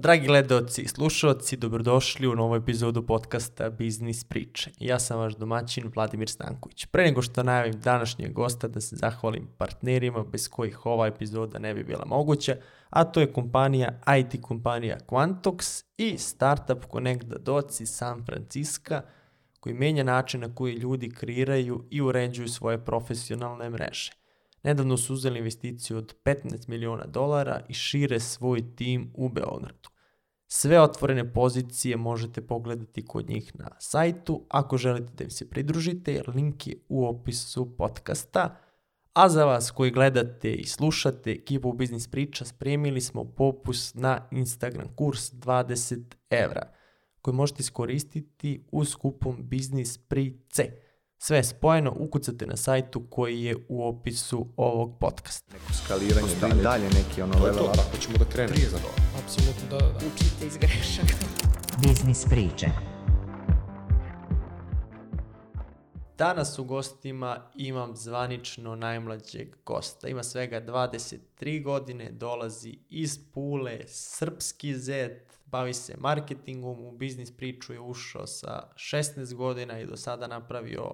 Dragi gledoci i slušalci, dobrodošli u novu epizodu podcasta Biznis priče. Ja sam vaš domaćin Vladimir Stanković. Pre nego što najavim današnjeg gosta da se zahvalim partnerima bez kojih ova epizoda ne bi bila moguća, a to je kompanija IT kompanija Quantox i startup Connect doci San Francisca koji menja način na koji ljudi kreiraju i uređuju svoje profesionalne mreže. Nedavno su uzeli investiciju od 15 milijuna dolara i šire svoj tim u Beogradu. Sve otvorene pozicije možete pogledati kod njih na sajtu ako želite da im se pridružite link je u opisu podcasta. A za vas koji gledate i slušate kipu Biznis Priča spremili smo popus na Instagram kurs 20 evra koji možete iskoristiti uz kupom Biznis Pri C. Sve spojeno ukucate na sajtu koji je u opisu ovog podcasta. Neko skaliranje dalje. neki ono ćemo da krenemo. Prije za Apsolutno Učite iz Biznis priče. Danas u gostima imam zvanično najmlađeg gosta. Ima svega 23 godine, dolazi iz Pule, srpski zet, bavi se marketingom, u biznis priču je ušao sa 16 godina i do sada napravio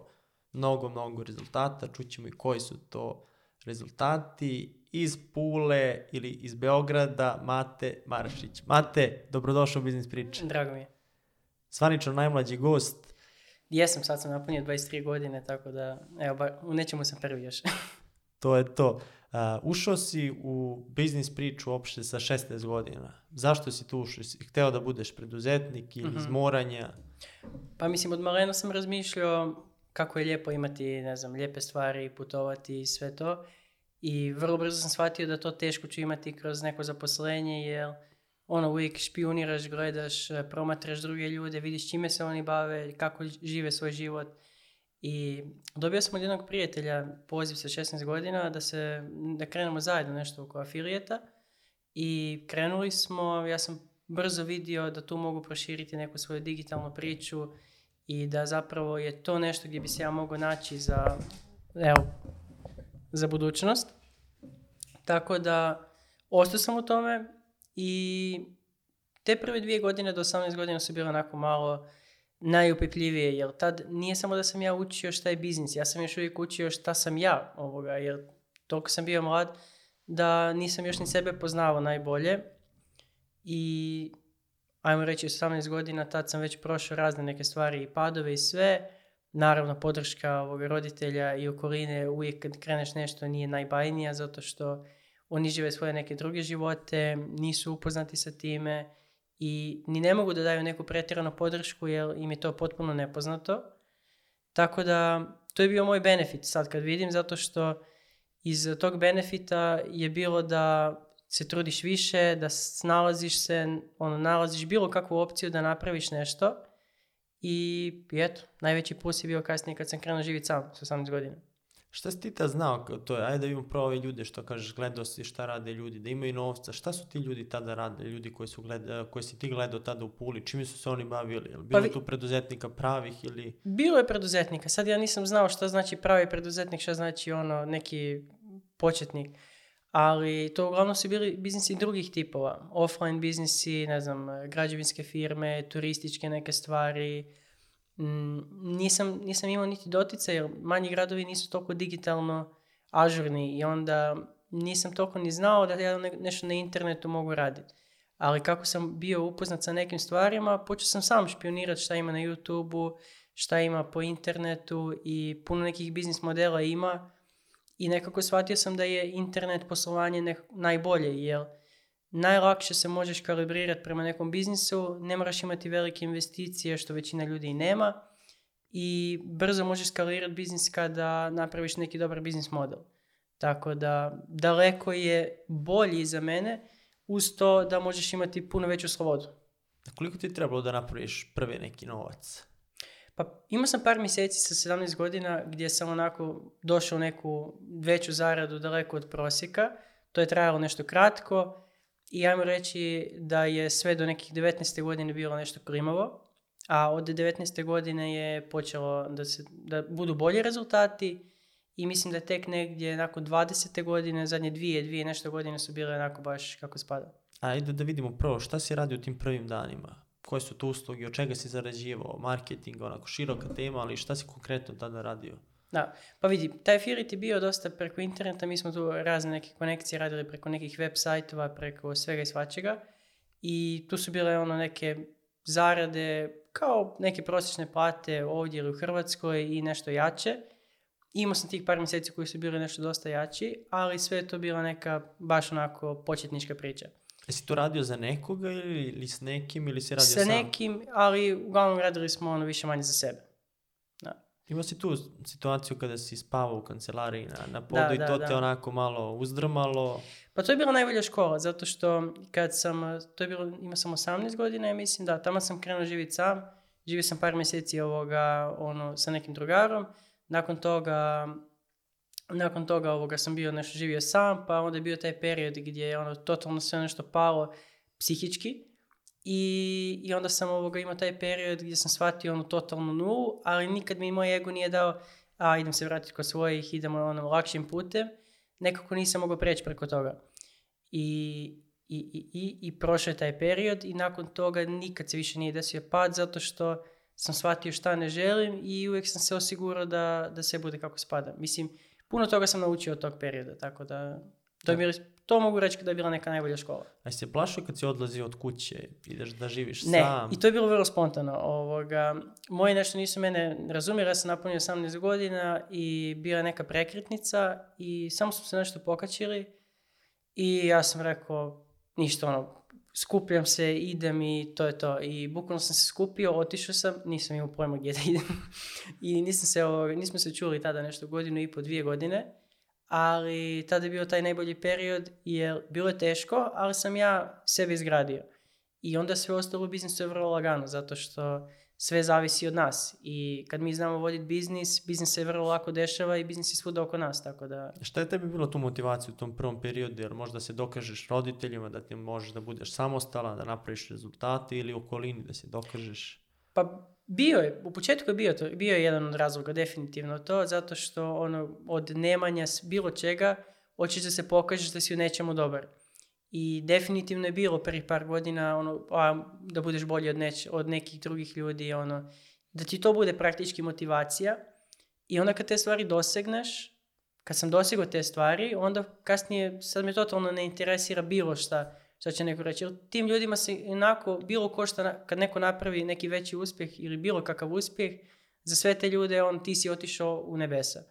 mnogo, mnogo rezultata. Čućemo i koji su to rezultati iz Pule ili iz Beograda, Mate Maršić. Mate, dobrodošao u Biznis Priče. Drago mi je. Svanično najmlađi gost. Jesam, sad sam napunio 23 godine, tako da, evo, se u prvi još. to je to. ušao si u biznis priču uopšte sa 16 godina. Zašto si tu ušao? Si hteo da budeš preduzetnik ili mm iz moranja? Pa mislim, od sam razmišljao kako je lijepo imati, ne znam, lijepe stvari, putovati i sve to. I vrlo brzo sam shvatio da to teško ću imati kroz neko zaposlenje, jer ono uvijek špioniraš, gledaš, e, promatraš druge ljude, vidiš čime se oni bave, kako žive svoj život. I dobio sam od jednog prijatelja poziv sa 16 godina da se da krenemo zajedno nešto oko afilijeta i krenuli smo, ja sam brzo vidio da tu mogu proširiti neku svoju digitalnu priču i da zapravo je to nešto gdje bi se ja mogao naći za, evo, za budućnost. Tako da ostao sam u tome i te prve dvije godine do 18 godina su bile onako malo najupetljivije, jer tad nije samo da sam ja učio šta je biznis, ja sam još uvijek učio šta sam ja, ovoga, jer toliko sam bio mlad da nisam još ni sebe poznavao najbolje i ajmo reći 18 godina, tad sam već prošao razne neke stvari i padove i sve. Naravno, podrška ovog roditelja i okoline uvijek kad kreneš nešto nije najbajnija zato što oni žive svoje neke druge živote, nisu upoznati sa time i ni ne mogu da daju neku pretjeranu podršku jer im je to potpuno nepoznato. Tako da, to je bio moj benefit sad kad vidim zato što iz tog benefita je bilo da se trudiš više, da snalaziš se, ono, nalaziš bilo kakvu opciju da napraviš nešto. I eto, najveći plus je bio kasnije kad sam krenuo živjeti sam, s 18 godina. Šta si ti ta znao? To je, ajde da imamo prave ljude što kažeš, gledao si šta rade ljudi, da imaju novca. Šta su ti ljudi tada rade? ljudi koji, su eh, koji si ti gledao tada u Puli? Čime su se oni bavili? bilo pa tu preduzetnika pravih ili... Bilo je preduzetnika. Sad ja nisam znao šta znači pravi preduzetnik, šta znači ono neki početnik ali to uglavnom su bili biznisi drugih tipova. Offline biznisi, ne znam, građevinske firme, turističke neke stvari. Mm, nisam, nisam imao niti dotica jer manji gradovi nisu toliko digitalno ažurni i onda nisam toliko ni znao da ja nešto na internetu mogu raditi. Ali kako sam bio upoznat sa nekim stvarima, počeo sam sam špionirati šta ima na YouTube-u, šta ima po internetu i puno nekih biznis modela ima i nekako shvatio sam da je internet poslovanje najbolje, jer najlakše se možeš kalibrirati prema nekom biznisu, ne moraš imati velike investicije što većina ljudi i nema i brzo možeš skalirati biznis kada napraviš neki dobar biznis model. Tako da daleko je bolji za mene uz to da možeš imati puno veću slobodu. Koliko ti je trebalo da napraviš prvi neki novac? Pa imao sam par mjeseci sa 17 godina gdje sam onako došao u neku veću zaradu daleko od prosjeka. To je trajalo nešto kratko i ajmo reći da je sve do nekih 19. godine bilo nešto klimavo, a od 19. godine je počelo da, se, da budu bolji rezultati i mislim da tek negdje nakon 20. godine, zadnje dvije, dvije nešto godine su bile onako baš kako spada. Ajde da vidimo prvo šta si radi u tim prvim danima koje su tu usluge, od čega si zarađivao, marketing, onako široka tema, ali šta si konkretno tada radio? Da, pa vidi, taj Firit bio dosta preko interneta, mi smo tu razne neke konekcije radili preko nekih web sajtova, preko svega i svačega i tu su bile ono neke zarade, kao neke prosječne plate ovdje ili u Hrvatskoj i nešto jače. Imao sam tih par mjeseci koji su bili nešto dosta jači, ali sve je to bila neka baš onako početnička priča. Jesi to radio za nekoga ili, s nekim ili si radio sa sam? Sa nekim, ali uglavnom radili smo ono više manje za sebe. Da. Imao si tu situaciju kada si spavao u kancelariji na, na podu i to te onako malo uzdrmalo. Pa to je bila najbolja škola, zato što kad sam, to je bilo, imao sam 18 godina i mislim da, tamo sam krenuo živjeti sam. Živio sam par mjeseci ovoga, ono, sa nekim drugarom. Nakon toga nakon toga ovoga sam bio nešto živio sam, pa onda je bio taj period gdje je ono totalno sve nešto palo psihički i, i onda sam ovoga imao taj period gdje sam shvatio ono totalno nulu, ali nikad mi moj ego nije dao a idem se vratiti kod svojih, idemo ono lakšim putem, nekako nisam mogao preći preko toga. I, i, i, i, prošao je taj period i nakon toga nikad se više nije desio pad zato što sam shvatio šta ne želim i uvijek sam se osigurao da, da sve bude kako spada. Mislim, puno toga sam naučio od tog perioda, tako da to, to mogu reći da je bila neka najbolja škola. A se plašio kad si odlazio od kuće, ideš da živiš ne, sam? Ne, i to je bilo vrlo spontano. Ovoga, moje nešto nisu mene razumjeli, ja sam napunio 18 godina i bila je neka prekretnica i samo smo se nešto pokačili i ja sam rekao, ništa ono, skupljam se, idem i to je to. I bukvalno sam se skupio, otišao sam, nisam imao pojma gdje da idem. I nisam se, ovaj, nismo se čuli tada nešto godinu i po dvije godine, ali tada je bio taj najbolji period jer bilo je teško, ali sam ja sebe izgradio. I onda sve ostalo u biznisu je vrlo lagano, zato što sve zavisi od nas. I kad mi znamo voditi biznis, biznis se vrlo lako dešava i biznis je svuda oko nas, tako da... Šta je tebi bilo tu motivaciju u tom prvom periodu? Jer možda se dokažeš roditeljima da ti možeš da budeš samostalan, da napraviš rezultate ili okolini da se dokažeš? Pa bio je, u početku je bio, to, bio je jedan od razloga, definitivno to, zato što ono, od nemanja bilo čega, hoćeš da se pokažeš da si u nečemu dobar. I definitivno je bilo prvih par godina ono, da budeš bolji od, neč, od nekih drugih ljudi, ono, da ti to bude praktički motivacija. I onda kad te stvari dosegneš, kad sam dosegao te stvari, onda kasnije, sad me totalno ne interesira bilo šta što će neko reći. Jer tim ljudima se inako, bilo ko šta, kad neko napravi neki veći uspjeh ili bilo kakav uspjeh, za sve te ljude on ti si otišao u nebesa.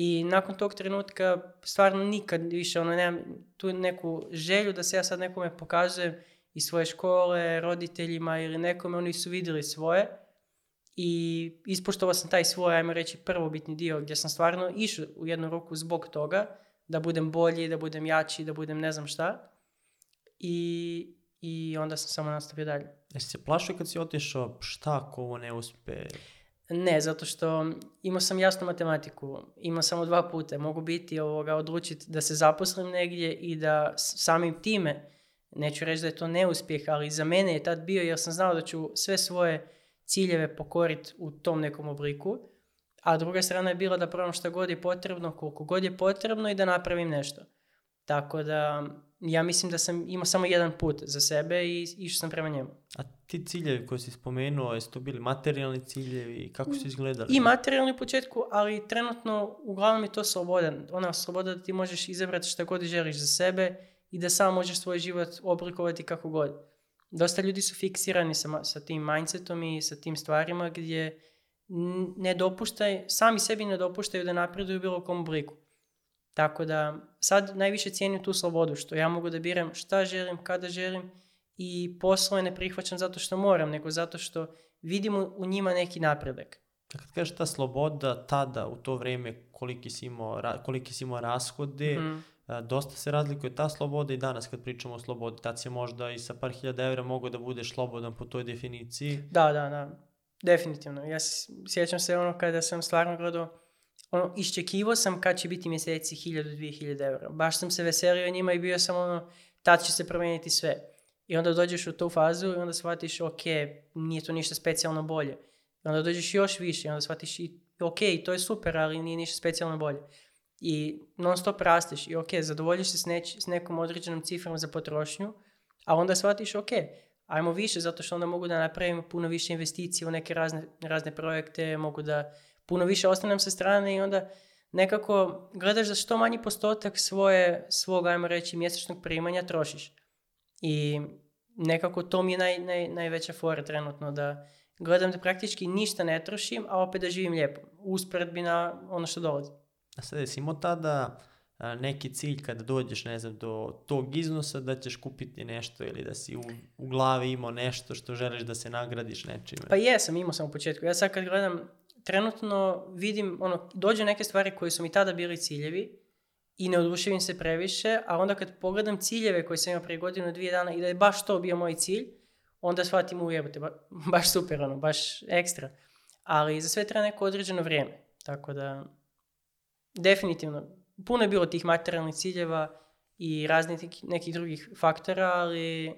I nakon tog trenutka stvarno nikad više ono, nemam tu neku želju da se ja sad nekome pokazujem iz svoje škole, roditeljima ili nekome, oni su vidjeli svoje i ispoštovao sam taj svoj, ajmo reći, prvobitni dio gdje sam stvarno išao u jednu ruku zbog toga, da budem bolji, da budem jači, da budem ne znam šta. I, i onda sam samo nastavio dalje. Jesi se plašio kad si otišao, šta ako ovo ne uspe? Ne, zato što imao sam jasnu matematiku, imao samo dva puta, mogu biti ovoga, odlučiti da se zaposlim negdje i da samim time, neću reći da je to neuspjeh, ali za mene je tad bio jer sam znao da ću sve svoje ciljeve pokoriti u tom nekom obliku, a druga strana je bila da probam što god je potrebno, koliko god je potrebno i da napravim nešto. Tako da ja mislim da sam imao samo jedan put za sebe i išao sam prema njemu. A ti ciljevi koje si spomenuo, jesu to bili materijalni ciljevi? Kako su izgledali? I materijalni u početku, ali trenutno uglavnom je to sloboda. Ona sloboda da ti možeš izabrati šta god želiš za sebe i da sam možeš svoj život oblikovati kako god. Dosta ljudi su fiksirani sa, sa tim mindsetom i sa tim stvarima gdje ne dopuštaj, sami sebi ne dopuštaju da napreduju u bilo kom obliku. Tako da sad najviše cijenim tu slobodu što ja mogu da biram šta želim, kada želim i poslove ne prihvaćam zato što moram, nego zato što vidim u njima neki napredak. Kad kažeš ta sloboda tada, u to vrijeme koliki si imao, koliki rashode, mhm. dosta se razlikuje ta sloboda i danas kad pričamo o slobodi. Tad si možda i sa par hiljada evra mogao da budeš slobodan po toj definiciji. Da, da, da. Definitivno. Ja sjećam se ono kada sam stvarno gledao ono, iščekivo sam kad će biti mjeseci 1000-2000 eura. Baš sam se veselio njima i bio sam ono, tad će se promijeniti sve. I onda dođeš u tu fazu i onda shvatiš, ok, nije to ništa specijalno bolje. I onda dođeš još više i onda shvatiš, i, ok, to je super, ali nije ništa specijalno bolje. I non stop rasteš i ok, zadovoljiš se s, neč, s nekom određenom cifrom za potrošnju, a onda shvatiš, ok, ajmo više, zato što onda mogu da napravim puno više investicije u neke razne, razne projekte, mogu da puno više ostanem sa strane i onda nekako gledaš da što manji postotak svoje, svog, ajmo reći, mjesečnog primanja trošiš. I nekako to mi je naj, naj, najveća fora trenutno, da gledam da praktički ništa ne trošim, a opet da živim lijepo, usporedbi na ono što dolazi. A sad jesi imao tada neki cilj kada dođeš, ne znam, do tog iznosa da ćeš kupiti nešto ili da si u, glavi imao nešto što želiš da se nagradiš nečime? Pa jesam, imao sam u početku. Ja sad kad gledam trenutno vidim, ono, dođe neke stvari koje su mi tada bili ciljevi i ne oduševim se previše, a onda kad pogledam ciljeve koje sam imao prije godinu, dvije dana i da je baš to bio moj cilj, onda shvatim ujebote, ba, baš super, ono, baš ekstra. Ali za sve treba neko određeno vrijeme, tako da definitivno, puno je bilo tih materijalnih ciljeva i raznih nekih drugih faktora, ali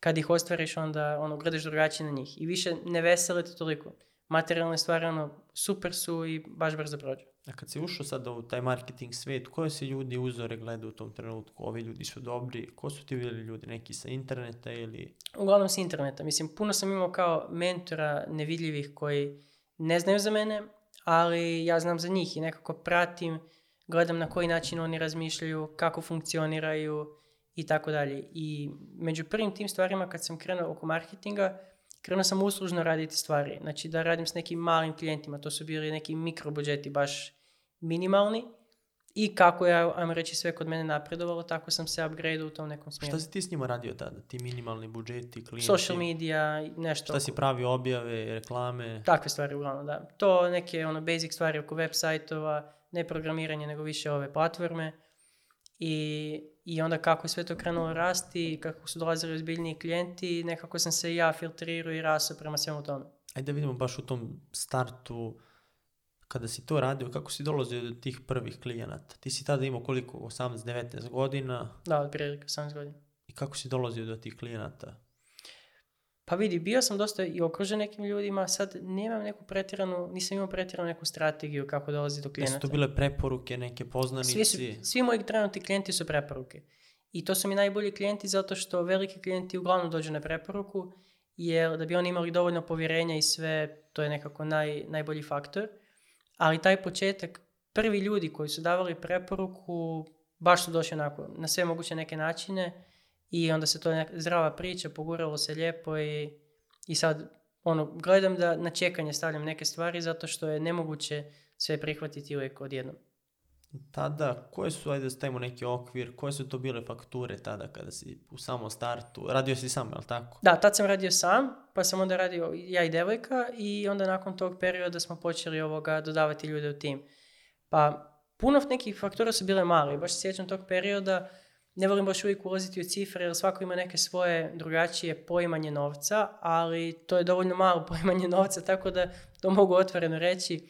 kad ih ostvariš onda ono, gledaš drugačije na njih i više ne veselite toliko materijalne stvari, ono, super su i baš brzo prođu. A kad si ušao sad u taj marketing svet, koje se ljudi uzore gledaju u tom trenutku? Ovi ljudi su dobri, ko su ti bili ljudi, neki sa interneta ili... Uglavnom sa interneta, mislim, puno sam imao kao mentora nevidljivih koji ne znaju za mene, ali ja znam za njih i nekako pratim, gledam na koji način oni razmišljaju, kako funkcioniraju i tako dalje. I među prvim tim stvarima kad sam krenuo oko marketinga, krenuo sam uslužno raditi stvari. Znači da radim s nekim malim klijentima, to su bili neki mikrobudžeti baš minimalni. I kako je, ajmo reći, sve kod mene napredovalo, tako sam se upgrade u tom nekom smjeru. Šta si ti s njima radio tada? Ti minimalni budžeti, klijenti? Social media, nešto. Šta si pravi objave, reklame? Takve stvari uglavnom, da. To neke ono basic stvari oko web sajtova, ne programiranje, nego više ove platforme. I i onda kako je sve to krenulo rasti, kako su dolazili ozbiljniji klijenti, nekako sam se ja filtrirao i rasao prema svemu tome. Ajde vidimo baš u tom startu, kada si to radio, kako si dolazio do tih prvih klijenata? Ti si tada imao koliko? 18-19 godina? Da, prilike 18 godina. I kako si dolazio do tih klijenata? Pa vidi, bio sam dosta i okružen nekim ljudima, sad nemam neku pretjeranu, nisam imao pretjeranu neku strategiju kako dolazi do klijenata. Jesu to bile preporuke, neke poznanici? Svi, svi moji trenutni klijenti su preporuke. I to su mi najbolji klijenti zato što veliki klijenti uglavnom dođu na preporuku, jer da bi oni imali dovoljno povjerenja i sve, to je nekako naj, najbolji faktor. Ali taj početak, prvi ljudi koji su davali preporuku, baš su došli onako na sve moguće neke načine, i onda se to nek- zdrava priča, poguralo se lijepo i, i sad ono, gledam da na čekanje stavljam neke stvari zato što je nemoguće sve prihvatiti uvijek odjednom. Tada, koje su, ajde stavimo neki okvir, koje su to bile fakture tada kada si u samom startu, radio si sam, jel tako? Da, tad sam radio sam, pa sam onda radio ja i devojka i onda nakon tog perioda smo počeli ovoga dodavati ljude u tim. Pa puno nekih faktura su bile mali, baš se sjećam tog perioda, ne volim baš uvijek ulaziti u cifre jer svako ima neke svoje drugačije poimanje novca, ali to je dovoljno malo poimanje novca, tako da to mogu otvoreno reći.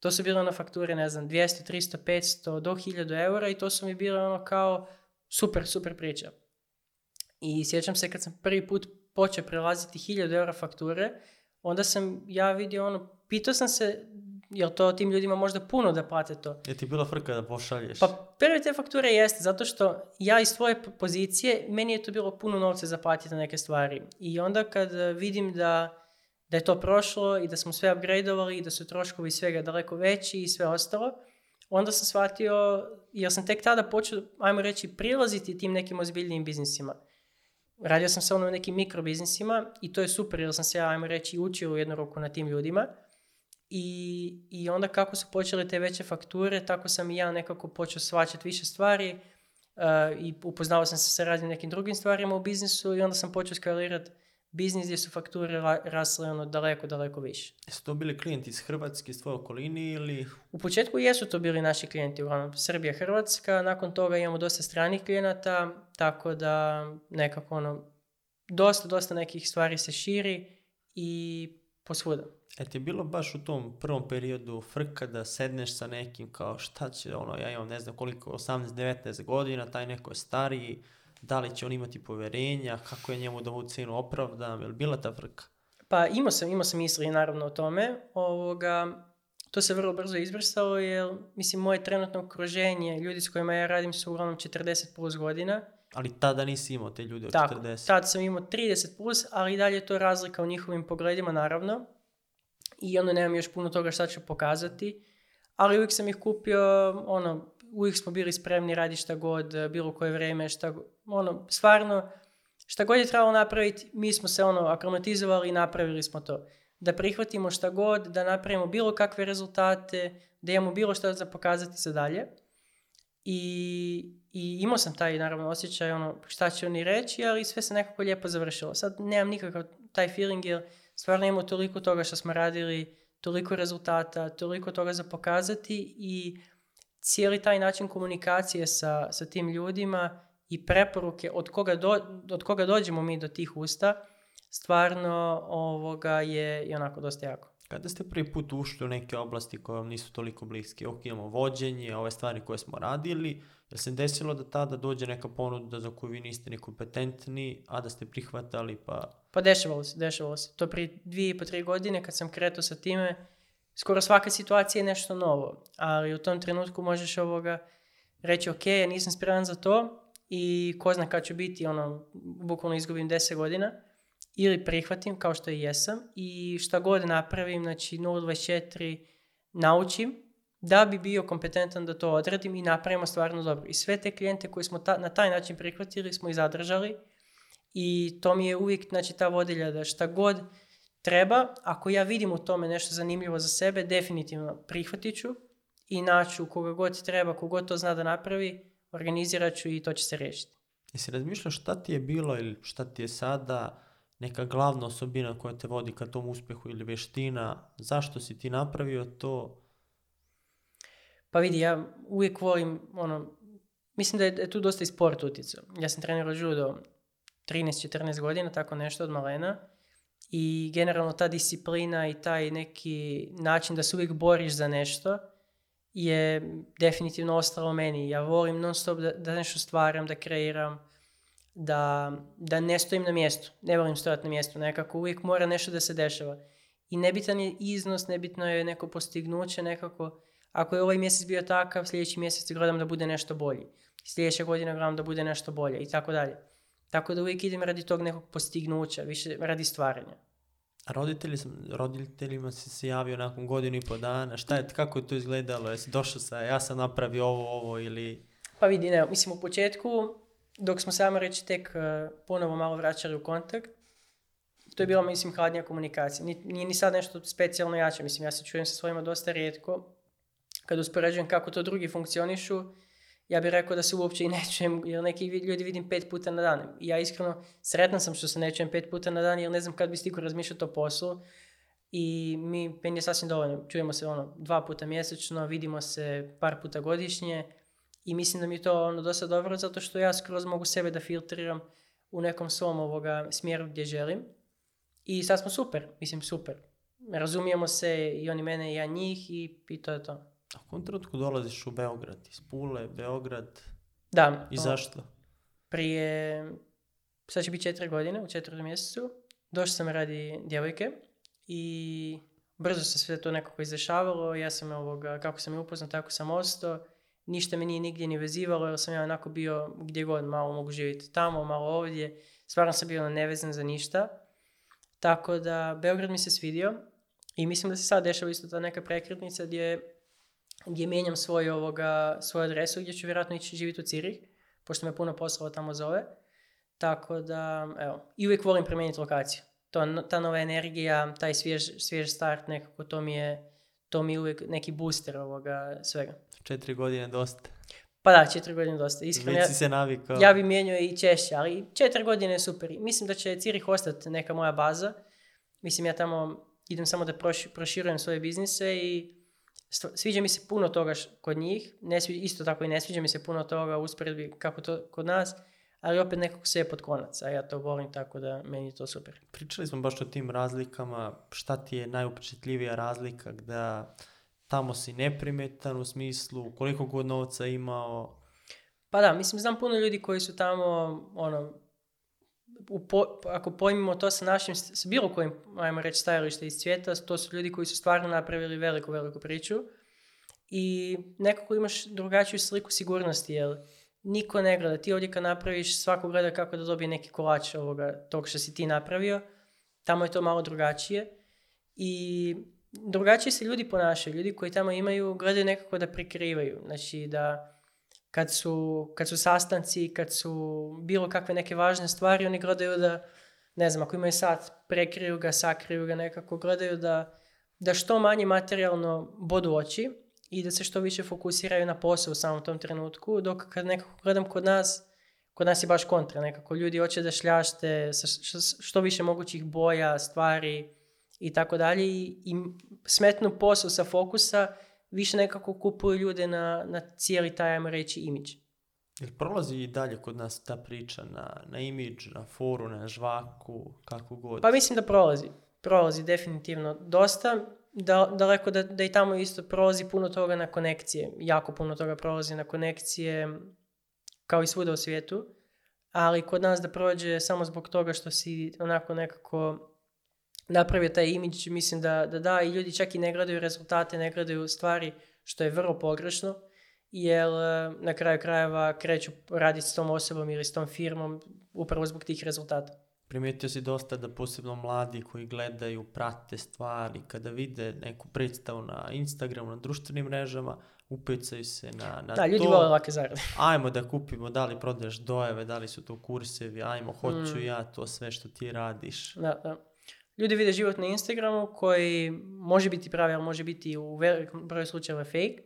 To su bile ono fakture, ne znam, 200, 300, 500, do 1000 eura i to su mi bile ono kao super, super priča. I sjećam se kad sam prvi put počeo prelaziti 1000 eura fakture, onda sam ja vidio ono, pitao sam se jel to tim ljudima možda puno da plate to. Je ti bila frka da pošalješ? Pa prve te fakture jeste, zato što ja iz svoje pozicije, meni je to bilo puno novca za platiti na neke stvari. I onda kad e, vidim da, da je to prošlo i da smo sve upgradeovali i da su troškovi svega daleko veći i sve ostalo, onda sam shvatio, jer sam tek tada počeo, ajmo reći, prilaziti tim nekim ozbiljnim biznisima. Radio sam se na nekim mikrobiznisima i to je super, jer sam se, ajmo reći, učio u jednu ruku na tim ljudima – i, I onda kako su počele te veće fakture, tako sam i ja nekako počeo svačati više stvari uh, i upoznao sam se sa raznim nekim drugim stvarima u biznisu i onda sam počeo skalirati biznis gdje su fakture rasle ono daleko, daleko više. Jesu to bili klijenti iz Hrvatske, iz tvoje ili? U početku jesu to bili naši klijenti, uglavnom Srbija, Hrvatska, nakon toga imamo dosta stranih klijenata, tako da nekako ono, dosta, dosta nekih stvari se širi i Posvuda. E ti je bilo baš u tom prvom periodu frka da sedneš sa nekim kao šta će, ono, ja imam ne znam koliko, 18-19 godina, taj neko je stariji, da li će on imati poverenja, kako je njemu da ovu cenu opravdam, je li bila ta frka? Pa imao sam, imao sam misli naravno o tome, ovoga, to se vrlo brzo izbrisalo jer, mislim, moje trenutno okruženje, ljudi s kojima ja radim su uglavnom 40 plus godina, ali tada nisi imao te ljude od Tako, 40. sam imao 30 plus, ali i dalje je to razlika u njihovim pogledima, naravno. I onda nemam još puno toga šta ću pokazati. Ali uvijek sam ih kupio, ono, uvijek smo bili spremni radi šta god, bilo koje vrijeme, šta god, ono, stvarno, šta god je trebalo napraviti, mi smo se, ono, akromatizovali i napravili smo to. Da prihvatimo šta god, da napravimo bilo kakve rezultate, da imamo bilo šta za pokazati se dalje. I, i imao sam taj naravno osjećaj ono šta će oni reći, ali sve se nekako lijepo završilo. Sad nemam nikakav taj feeling jer stvarno imamo toliko toga što smo radili, toliko rezultata, toliko toga za pokazati i cijeli taj način komunikacije sa, sa tim ljudima i preporuke od koga, do, od koga dođemo mi do tih usta stvarno ovoga je i onako dosta jako. Kada ste prvi put ušli u neke oblasti koje vam nisu toliko bliske, ok, imamo vođenje, ove stvari koje smo radili, jel se desilo da tada dođe neka ponuda za koju vi niste ni kompetentni, a da ste prihvatali pa... Pa dešavalo se, dešavalo se. To prije dvije i po tri godine kad sam kretao sa time, skoro svaka situacija je nešto novo, ali u tom trenutku možeš ovoga reći ok, ja nisam spreman za to i ko zna kad ću biti, ono, bukvalno izgubim deset godina, ili prihvatim kao što i jesam i šta god napravim, znači 0.24 naučim da bi bio kompetentan da to odradim i napravimo stvarno dobro. I sve te klijente koje smo na taj način prihvatili smo i zadržali i to mi je uvijek znači, ta vodilja da šta god treba, ako ja vidim u tome nešto zanimljivo za sebe, definitivno prihvatit ću i naću koga god treba, god to zna da napravi, organizirat ću i to će se riješiti. Jesi razmišljao šta ti je bilo ili šta ti je sada neka glavna osobina koja te vodi ka tom uspjehu ili vještina, zašto si ti napravio to? Pa vidi, ja uvijek volim, ono, mislim da je tu dosta i sport utjecao. Ja sam trenirao judo 13-14 godina, tako nešto od malena. I generalno ta disciplina i taj neki način da se uvijek boriš za nešto je definitivno ostalo meni. Ja volim non stop da, da nešto stvaram, da kreiram, da, da ne stojim na mjestu. Ne volim stojati na mjestu nekako. Uvijek mora nešto da se dešava. I nebitan je iznos, nebitno je neko postignuće nekako. Ako je ovaj mjesec bio takav, sljedeći mjesec gledam da bude nešto bolji. Sljedeća godina gledam da bude nešto bolje i tako dalje. Tako da uvijek idem radi tog nekog postignuća, više radi stvaranja. A roditelji, roditeljima si se javio nakon godinu i pol dana, šta je, kako je to izgledalo, jesi došao sa ja sam napravio ovo, ovo ili... Pa vidi, ne, mislim u početku dok smo samo reći tek eh, ponovo malo vraćali u kontakt, to je bila, mislim, hladnija komunikacija. Nije ni, sad nešto specijalno jače, mislim, ja se čujem sa svojima dosta rijetko. Kad uspoređujem kako to drugi funkcionišu, ja bih rekao da se uopće i ne čujem, jer neki ljudi vidim pet puta na dan. I ja iskreno sretan sam što se ne čujem pet puta na dan, jer ne znam kad bi stiko razmišljati o poslu. I mi, meni je sasvim dovoljno, čujemo se ono dva puta mjesečno, vidimo se par puta godišnje, i mislim da mi je to ono dosta dobro zato što ja skroz mogu sebe da filtriram u nekom svom ovoga smjeru gdje želim. I sad smo super, mislim super. Razumijemo se i oni mene i ja njih i, i to je to. A u trenutku dolaziš u Beograd? Iz Pule, Beograd? Da. I o, zašto? Prije, sad će biti četiri godine, u četvrtom mjesecu. Došao sam radi djevojke i brzo se sve to nekako izdešavalo. Ja sam ovoga, kako sam je upoznao, tako sam ostao ništa me nije nigdje ni vezivalo, jer sam ja onako bio gdje god, malo mogu živjeti tamo, malo ovdje, stvarno sam bio nevezan za ništa. Tako da, Beograd mi se svidio i mislim da se sad dešava isto ta neka prekretnica gdje, gdje mijenjam svoj ovoga, svoju adresu gdje ću vjerojatno ići živjeti u Cirih, pošto me puno poslova tamo zove. Tako da, evo, i uvijek volim promijeniti lokaciju. To, ta nova energija, taj svjež, svjež start nekako, to mi je, to mi je uvijek neki booster ovoga svega četiri godine dosta. Pa da, četiri godine dosta. Iskreno, si se navikao. Ja bi mijenio i češće, ali četiri godine je super. Mislim da će Cirih ostati neka moja baza. Mislim, ja tamo idem samo da proširujem svoje biznise i sviđa mi se puno toga kod njih. Ne isto tako i ne sviđa mi se puno toga usporedbi kako to kod nas ali opet nekako sve je pod konac, a ja to volim tako da meni je to super. Pričali smo baš o tim razlikama, šta ti je najupečetljivija razlika da tamo si neprimetan u smislu koliko god novca imao. Pa da, mislim, znam puno ljudi koji su tamo, ono, ako pojmimo to sa našim, s bilo kojim, ajmo reći, stajalište iz svijeta, to su ljudi koji su stvarno napravili veliku, veliku priču i nekako imaš drugačiju sliku sigurnosti, jer niko ne gleda. Ti ovdje kad napraviš, svako gleda kako da dobije neki kolač ovoga, tog što si ti napravio. Tamo je to malo drugačije. I drugačije se ljudi ponašaju. Ljudi koji tamo imaju, gledaju nekako da prikrivaju. Znači da kad su, kad su sastanci, kad su bilo kakve neke važne stvari, oni gledaju da, ne znam, ako imaju sat, prekriju ga, sakriju ga nekako, gledaju da, da što manje materijalno bodu oči i da se što više fokusiraju na posao u samom tom trenutku, dok kad nekako gledam kod nas, kod nas je baš kontra nekako. Ljudi hoće da šljašte sa što više mogućih boja, stvari, i tako dalje i smetnu posao sa fokusa, više nekako kupuju ljude na, na cijeli taj, ajmo reći, imidž. Jer prolazi i dalje kod nas ta priča na, na imidž, na foru, na žvaku, kako god? Pa mislim da prolazi. Prolazi definitivno dosta. Da, daleko da, da i tamo isto prolazi puno toga na konekcije. Jako puno toga prolazi na konekcije kao i svuda u svijetu. Ali kod nas da prođe samo zbog toga što si onako nekako napravio taj imidž, mislim da, da da, i ljudi čak i ne gledaju rezultate, ne gledaju stvari, što je vrlo pogrešno, jer eh, na kraju krajeva kreću raditi s tom osobom ili s tom firmom upravo zbog tih rezultata. Primijetio si dosta da posebno mladi koji gledaju, prate stvari, kada vide neku predstavu na Instagramu, na društvenim mrežama, upecaju se na, na da, ljudi vole lake zarade. Ajmo da kupimo, da li prodaješ dojeve, da li su to kursevi, ajmo, hoću mm. ja to sve što ti radiš. Da, da ljudi vide život na Instagramu koji može biti pravi, ali može biti u velikom broju slučajeva fake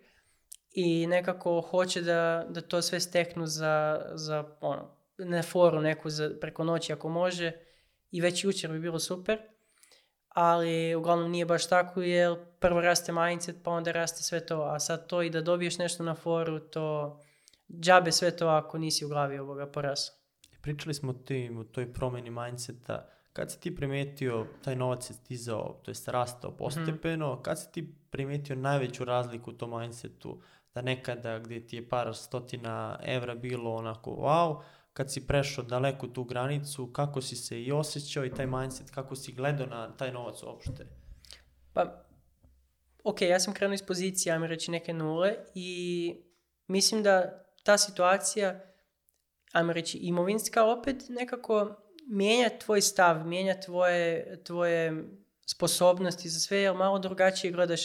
i nekako hoće da, da to sve steknu za, za ono, na foru neku za, preko noći ako može i već jučer bi bilo super, ali uglavnom nije baš tako jer prvo raste mindset pa onda raste sve to, a sad to i da dobiješ nešto na foru to džabe sve to ako nisi u glavi ovoga porasa. Pričali smo ti o toj promjeni mindseta, kad si ti primetio, taj novac je stizao, to jest rastao mhm. postepeno, kad si ti primetio najveću razliku u tom mindsetu, da nekada gdje ti je par stotina evra bilo onako wow, kad si prešao daleko tu granicu, kako si se i osjećao i taj mindset, kako si gledao na taj novac uopšte? Pa, ok, ja sam krenuo iz pozicije, ajmo reći neke nule i mislim da ta situacija, ajmo reći imovinska opet nekako mijenja tvoj stav, mijenja tvoje, tvoje sposobnosti za sve, jer malo drugačije gledaš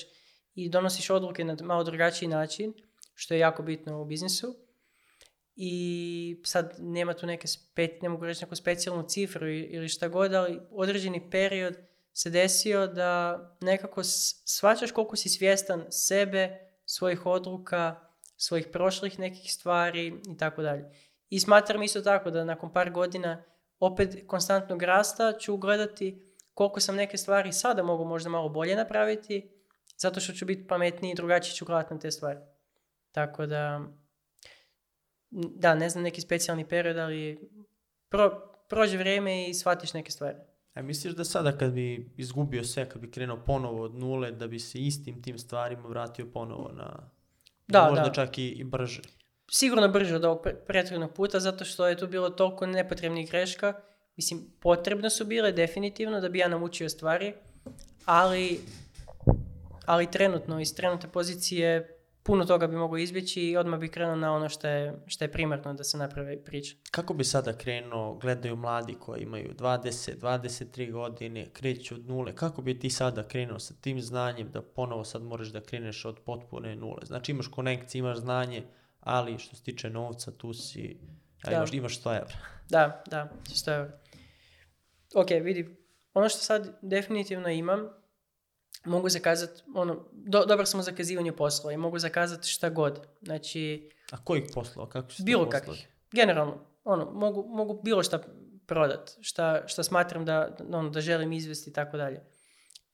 i donosiš odluke na malo drugačiji način, što je jako bitno u biznisu. I sad nema tu neke, spe, ne mogu reći neku specijalnu cifru ili šta god, ali određeni period se desio da nekako svačaš koliko si svjestan sebe, svojih odluka, svojih prošlih nekih stvari i tako dalje. I smatram isto tako da nakon par godina opet konstantnog rasta ću gledati koliko sam neke stvari sada mogu možda malo bolje napraviti, zato što ću biti pametniji i drugačije ću gledati na te stvari. Tako da, da, ne znam neki specijalni period, ali pro, prođe vrijeme i shvatiš neke stvari. A e, misliš da sada kad bi izgubio sve, kad bi krenuo ponovo od nule, da bi se istim tim stvarima vratio ponovo na... Da, možda čak i, i brže sigurno brže od ovog prethodnog puta, zato što je tu bilo toliko nepotrebnih greška. Mislim, potrebne su bile definitivno da bi ja naučio stvari, ali, trenutno iz trenutne pozicije puno toga bi mogao izbjeći i odmah bi krenuo na ono što je, što je primarno da se napravi priča. Kako bi sada krenuo, gledaju mladi koji imaju 20, 23 godine, kreću od nule, kako bi ti sada krenuo sa tim znanjem da ponovo sad moraš da kreneš od potpune nule? Znači imaš konekcije imaš znanje, ali što se tiče novca, tu si, da. imaš, imaš 100 evra. Da, da, 100 evra. Ok, vidi, ono što sad definitivno imam, mogu zakazati, ono, do, dobar sam u zakazivanju poslova i mogu zakazati šta god. Znači... A kojih poslova? Kako bilo kakvih. Generalno, ono, mogu, mogu bilo šta prodat, šta, šta smatram da, ono, da želim izvesti i tako dalje.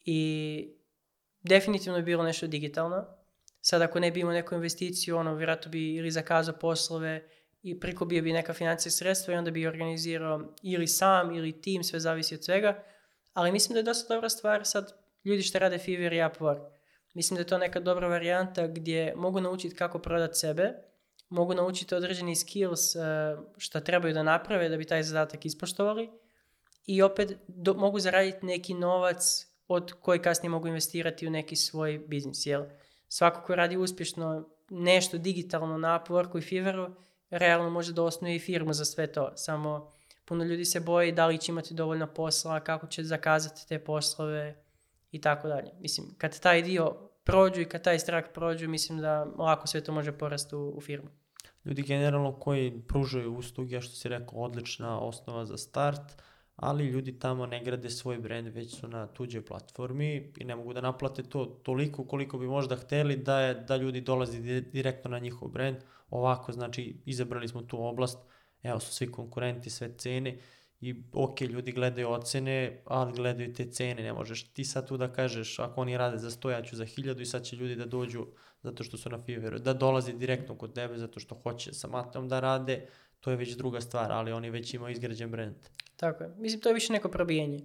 I definitivno je bilo nešto digitalno, Sad ako ne bi imao neku investiciju, ono, vjerojatno bi ili zakazao poslove i prikupio bi neka financijska sredstva i onda bi organizirao ili sam ili tim, sve zavisi od svega. Ali mislim da je dosta dobra stvar sad ljudi što rade Fiverr i Upwork. Mislim da je to neka dobra varijanta gdje mogu naučiti kako prodati sebe, mogu naučiti određeni skills eh, što trebaju da naprave da bi taj zadatak ispoštovali i opet mogu zaraditi neki novac od koji kasnije mogu investirati u neki svoj biznis, jel'? svako ko radi uspješno nešto digitalno na Upworku i Fiverru, realno može da osnuje i firmu za sve to. Samo puno ljudi se boji da li će imati dovoljno posla, kako će zakazati te poslove i tako dalje. Mislim, kad taj dio prođu i kad taj strah prođu, mislim da lako sve to može porasti u, firmu. Ljudi generalno koji pružaju usluge, što si rekao, odlična osnova za start, ali ljudi tamo ne grade svoj brand, već su na tuđoj platformi i ne mogu da naplate to toliko koliko bi možda hteli da, je, da ljudi dolazi direktno na njihov brand. Ovako, znači, izabrali smo tu oblast, evo su svi konkurenti, sve cene i ok, ljudi gledaju ocene, ali gledaju te cene, ne možeš ti sad tu da kažeš ako oni rade za 100, ja ću za 1000 i sad će ljudi da dođu zato što su na Fiveru, da dolazi direktno kod tebe zato što hoće sa matom da rade, to je već druga stvar, ali oni već imaju izgrađen brand. Tako je. Mislim, to je više neko probijenje.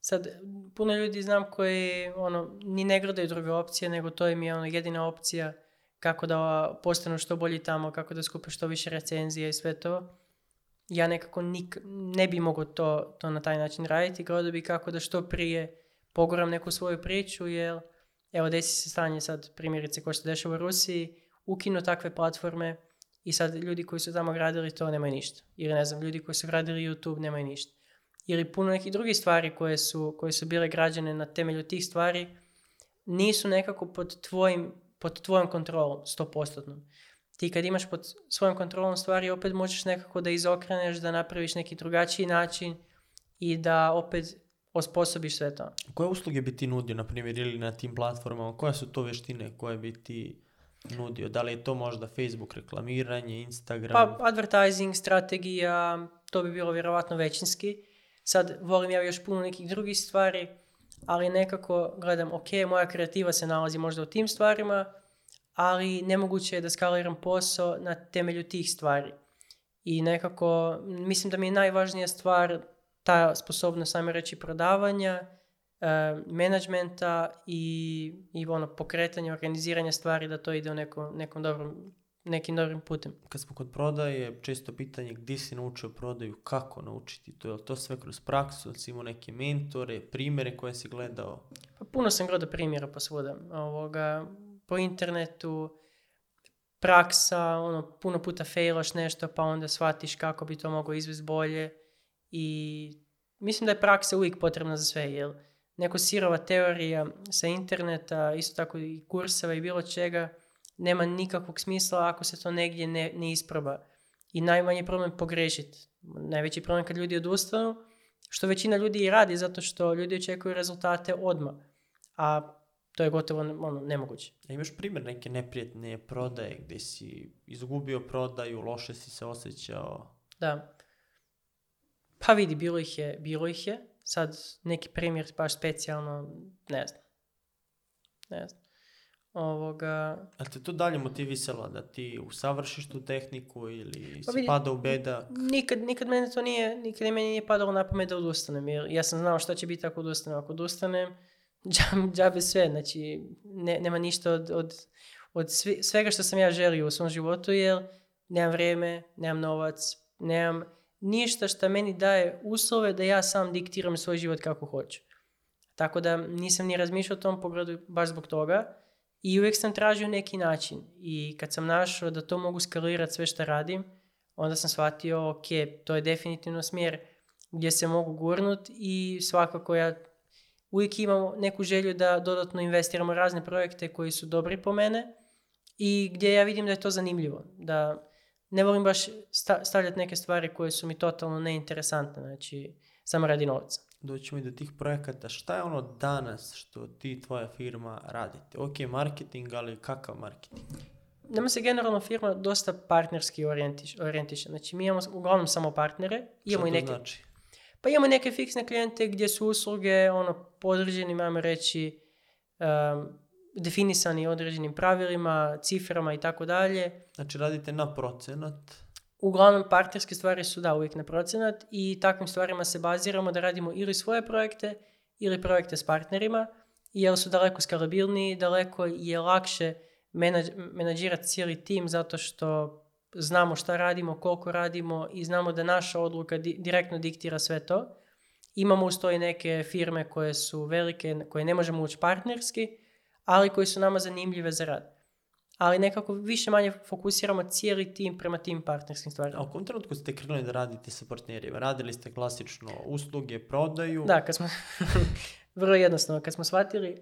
Sad, puno ljudi znam koji ono, ni ne gledaju druge opcije, nego to im je ono, jedina opcija kako da postanu što bolji tamo, kako da skupe što više recenzija i sve to. Ja nekako nik, ne bi mogao to, to na taj način raditi, gledao bi kako da što prije poguram neku svoju priču, jer evo desi se stanje sad primjerice ko se dešava u Rusiji, ukinu takve platforme, i sad ljudi koji su tamo gradili to nemaju ništa. Ili ne znam, ljudi koji su gradili YouTube nemaju ništa. Ili puno nekih drugih stvari koje su, koje su bile građene na temelju tih stvari nisu nekako pod, tvojim, pod tvojom kontrolom, stopostotnom. Ti kad imaš pod svojom kontrolom stvari, opet možeš nekako da izokreneš, da napraviš neki drugačiji način i da opet osposobiš sve to. Koje usluge bi ti nudio, na primjer, ili na tim platformama? Koje su to vještine koje bi ti nudio? Da li je to možda Facebook reklamiranje, Instagram? Pa advertising, strategija, to bi bilo vjerovatno većinski. Sad volim ja još puno nekih drugih stvari, ali nekako gledam, ok, moja kreativa se nalazi možda u tim stvarima, ali nemoguće je da skaliram posao na temelju tih stvari. I nekako, mislim da mi je najvažnija stvar ta sposobnost, sami reći, prodavanja E, menadžmenta i, i ono pokretanje, organiziranje stvari da to ide nekom nekim dobrim putem. Kad smo kod prodaje, često pitanje gdje si naučio prodaju, kako naučiti to, je to sve kroz praksu, ili si imao neke mentore, primjere koje si gledao? Pa puno sam gledao primjera po svuda, po internetu, praksa, ono, puno puta failaš nešto pa onda shvatiš kako bi to moglo izvesti bolje i mislim da je praksa uvijek potrebna za sve, jel? neko sirova teorija sa interneta, isto tako i kurseva i bilo čega, nema nikakvog smisla ako se to negdje ne, ne isproba. I najmanji problem pogrešiti. Najveći problem kad ljudi odustanu, što većina ljudi i radi zato što ljudi očekuju rezultate odmah. A to je gotovo ono, nemoguće. A imaš primjer neke neprijetne prodaje gdje si izgubio prodaju, loše si se osjećao? Da. Pa vidi, bilo ih je, bilo ih je sad neki primjer baš specijalno, ne znam. Ne znam. Ovoga... A te to dalje motivisalo da ti usavršiš tu tehniku ili pa si pada u bedak? Nikad, nikad meni to nije, nikad meni nije padalo na pamet da odustanem, jer ja sam znao šta će biti ako odustanem. Ako odustanem, džabe sve, znači ne, nema ništa od, od, od svega što sam ja želio u svom životu, jer nemam vrijeme, nemam novac, nemam ništa što meni daje uslove da ja sam diktiram svoj život kako hoću. Tako da nisam ni razmišljao o tom pogledu baš zbog toga i uvijek sam tražio neki način i kad sam našao da to mogu skalirati sve što radim, onda sam shvatio ok, to je definitivno smjer gdje se mogu gurnut i svakako ja uvijek imam neku želju da dodatno investiramo razne projekte koji su dobri po mene i gdje ja vidim da je to zanimljivo, da ne volim baš stavljati neke stvari koje su mi totalno neinteresantne, znači samo radi novca. Doći i do tih projekata. Šta je ono danas što ti i tvoja firma radite? Ok, marketing, ali kakav marketing? Nama se generalno firma dosta partnerski orijentiša. Znači mi imamo uglavnom samo partnere. Imamo to i neke, znači? Pa imamo neke fiksne klijente gdje su usluge ono, podređeni, imamo reći, definisani određenim pravilima, ciframa i tako dalje. Znači radite na procenat? Uglavnom partnerske stvari su da uvijek na procenat i takvim stvarima se baziramo da radimo ili svoje projekte ili projekte s partnerima jer su daleko skalabilniji, daleko je lakše menadž, menadžirati cijeli tim zato što znamo šta radimo, koliko radimo i znamo da naša odluka direktno diktira sve to. Imamo uz to i neke firme koje su velike, koje ne možemo ući partnerski, ali koji su nama zanimljive za rad. Ali nekako više manje fokusiramo cijeli tim prema tim partnerskim stvarima. A u kom trenutku ste krenuli da radite sa partnerima? Radili ste klasično usluge, prodaju? Da, vrlo jednostavno, kad smo shvatili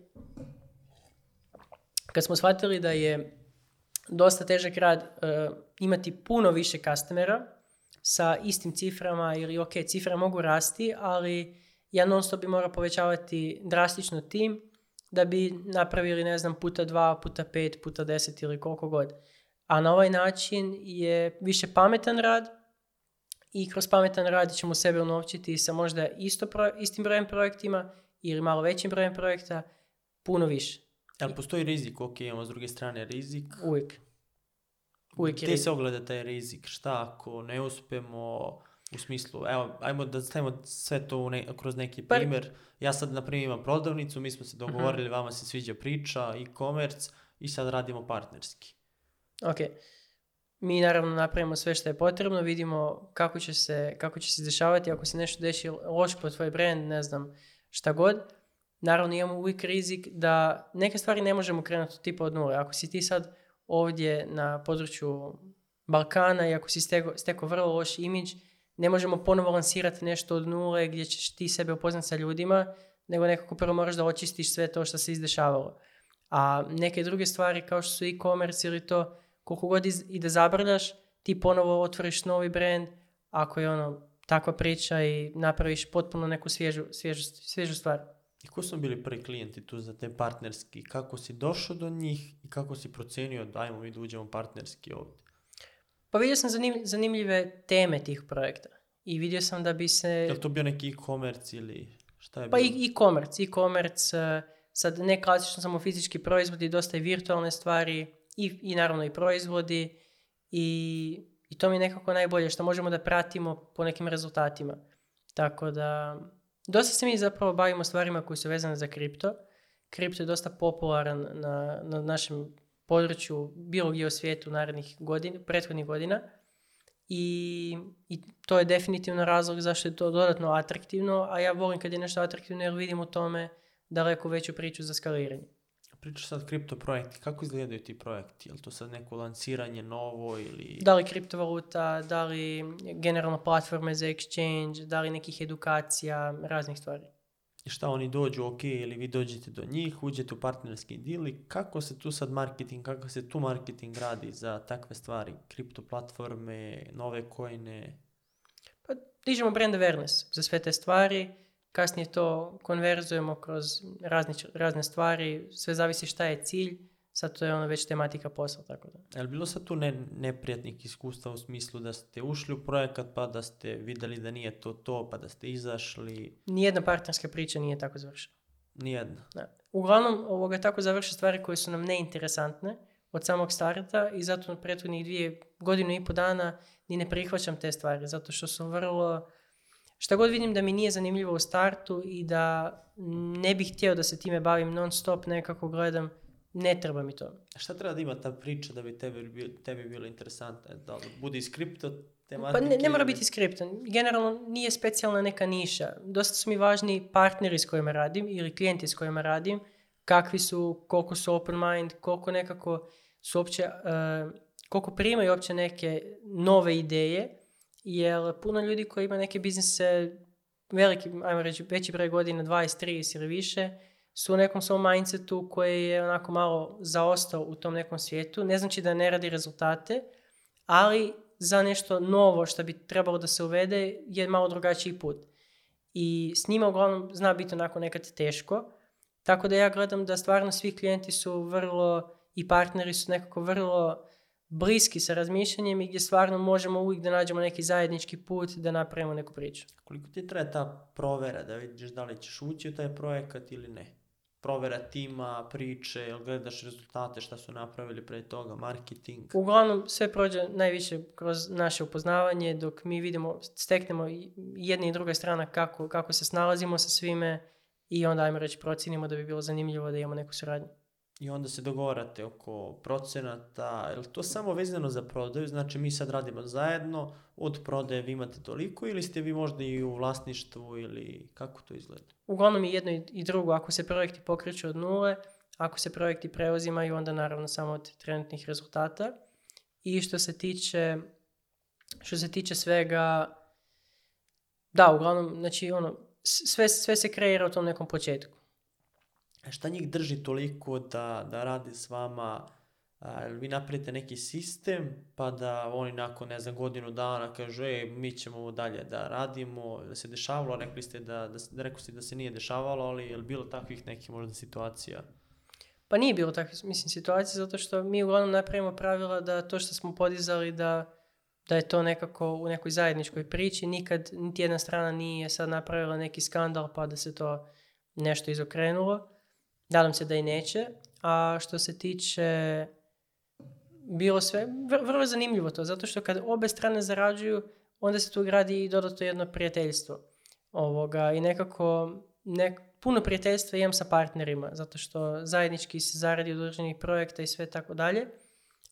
kad smo shvatili da je dosta težak rad eh, imati puno više customera sa istim ciframa ili ok, cifre mogu rasti, ali ja non stop bi mora povećavati drastično tim da bi napravili, ne znam, puta dva, puta pet, puta deset ili koliko god. A na ovaj način je više pametan rad i kroz pametan rad ćemo sebe unovčiti sa možda isto pro, istim brojem projektima ili malo većim brojem projekta, puno više. Ali postoji rizik, ok, imamo s druge strane rizik. Uvijek. Uvijek se ogleda taj rizik? Šta ako ne uspemo, u smislu, evo, ajmo da stavimo sve to kroz neki primjer. Ja sad, na primjer, imam prodavnicu, mi smo se mhm. dogovorili, uh vama se sviđa priča, e-commerce i sad radimo partnerski. Ok. Mi naravno napravimo sve što je potrebno, vidimo kako će se, kako će se dešavati, ako se nešto deši loš po tvoj brand, ne znam, šta god. Naravno imamo uvijek rizik da neke stvari ne možemo krenuti tipa od nule. Ako si ti sad ovdje na području Balkana i ako si steko, vrlo loš imidž, ne možemo ponovo lansirati nešto od nule gdje ćeš ti sebe upoznat sa ljudima, nego nekako prvo moraš da očistiš sve to što se izdešavalo. A neke druge stvari kao što su e-commerce ili to, koliko god iz, i da zabrljaš, ti ponovo otvoriš novi brand, ako je ono takva priča i napraviš potpuno neku svježu, svježu, svježu stvar. I ko su bili prvi klijenti tu za te partnerski? Kako si došao do njih i kako si procenio dajmo ajmo mi da uđemo partnerski ovdje? Pa vidio sam zanimljive teme tih projekta. I vidio sam da bi se... Je to bio neki e-commerce ili šta je Pa i e-commerce, e-commerce, e, sad ne klasično samo fizički proizvodi, dosta i virtualne stvari i, i naravno i proizvodi i, i to mi je nekako najbolje što možemo da pratimo po nekim rezultatima. Tako da, dosta se mi zapravo bavimo stvarima koje su vezane za kripto. Kripto je dosta popularan na, na našem području bilo gdje u svijetu narednih godina, prethodnih godina. I, I, to je definitivno razlog zašto je to dodatno atraktivno, a ja volim kad je nešto atraktivno jer vidim u tome daleko veću priču za skaliranje. Pričaš sad kripto projekti, kako izgledaju ti projekti? Je li to sad neko lanciranje novo ili... Da li kriptovaluta, da li generalno platforme za exchange, da li nekih edukacija, raznih stvari šta oni dođu, ok, ili vi dođete do njih, uđete u partnerski deal i kako se tu sad marketing, kako se tu marketing radi za takve stvari, kripto platforme, nove kojne? Pa dižemo brand awareness za sve te stvari, kasnije to konverzujemo kroz razne stvari, sve zavisi šta je cilj sad to je ono već tematika posla, tako da. Je li bilo sad tu ne, neprijatnih iskustva u smislu da ste ušli u projekat pa da ste vidjeli da nije to to pa da ste izašli? Nijedna partnerska priča nije tako završena. Nijedna? Da. Uglavnom ovoga tako završe stvari koje su nam neinteresantne od samog starta i zato prethodnih dvije godinu i po dana ni ne prihvaćam te stvari zato što su vrlo šta god vidim da mi nije zanimljivo u startu i da ne bih htio da se time bavim non stop nekako gledam ne treba mi to. Šta treba da ima ta priča da bi tebi, tebi bilo interesantno? E, da li bude iz Pa ne, ne mora biti skriptan. Generalno nije specijalna neka niša. Dosta su mi važni partneri s kojima radim ili klijenti s kojima radim. Kakvi su, koliko su open mind, koliko nekako su uopće, e, koliko primaju uopće neke nove ideje. Jer puno ljudi koji ima neke biznise veliki, ajmo reći, veći broj godina, 20, 30 ili više, su u nekom svom mindsetu koji je onako malo zaostao u tom nekom svijetu. Ne znači da ne radi rezultate, ali za nešto novo što bi trebalo da se uvede je malo drugačiji put. I s njima uglavnom zna biti onako nekad teško. Tako da ja gledam da stvarno svi klijenti su vrlo i partneri su nekako vrlo bliski sa razmišljanjem i gdje stvarno možemo uvijek da nađemo neki zajednički put da napravimo neku priču. Koliko ti treba ta provera da vidiš da li ćeš ući u taj projekat ili ne? provera tima, priče, jel gledaš rezultate šta su napravili pre toga, marketing? Uglavnom sve prođe najviše kroz naše upoznavanje dok mi vidimo, steknemo jedna i druga strana kako, kako se snalazimo sa svime i onda ajmo reći procenimo da bi bilo zanimljivo da imamo neku suradnju i onda se dogovarate oko procenata, je li to samo vezano za prodaju, znači mi sad radimo zajedno, od prodaje vi imate toliko ili ste vi možda i u vlasništvu ili kako to izgleda? Uglavnom je jedno i drugo, ako se projekti pokreću od nule, ako se projekti preuzimaju, onda naravno samo od trenutnih rezultata. I što se tiče, što se tiče svega, da, uglavnom, znači ono, sve, sve se kreira u tom nekom početku šta njih drži toliko da, da radi s vama, vi napravite neki sistem pa da oni nakon ne znam godinu dana kažu ej mi ćemo dalje da radimo, da se dešavalo, rekli ste da, da, da se nije dešavalo, ali je li bilo takvih nekih možda situacija? Pa nije bilo takvih mislim, situacija zato što mi uglavnom napravimo pravila da to što smo podizali da, da je to nekako u nekoj zajedničkoj priči, nikad niti jedna strana nije sad napravila neki skandal pa da se to nešto izokrenulo Nadam se da i neće. A što se tiče bilo sve, vrlo zanimljivo to, zato što kad obe strane zarađuju, onda se tu gradi i dodatno jedno prijateljstvo. Ovoga, I nekako puno prijateljstva imam sa partnerima, zato što zajednički se zaradi od određenih projekta i sve tako dalje.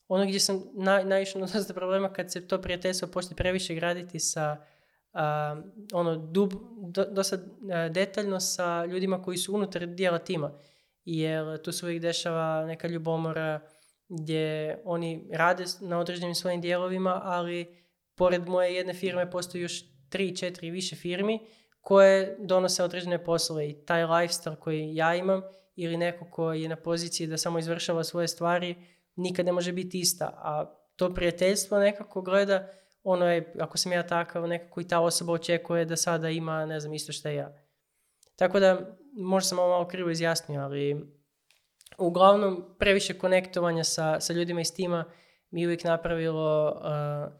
Ono gdje sam na, naišao na problema kad se to prijateljstvo počne previše graditi sa ono dub, do, detaljno sa ljudima koji su unutar dijela tima jer tu se uvijek dešava neka ljubomora gdje oni rade na određenim svojim dijelovima, ali pored moje jedne firme postoji još tri, četiri i više firmi koje donose određene poslove i taj lifestyle koji ja imam ili neko koji je na poziciji da samo izvršava svoje stvari nikad ne može biti ista, a to prijateljstvo nekako gleda ono je, ako sam ja takav, nekako i ta osoba očekuje da sada ima, ne znam, isto što ja. Tako da, možda sam ovo malo krivo izjasnio, ali uglavnom previše konektovanja sa, sa ljudima iz tima mi uvijek napravilo uh,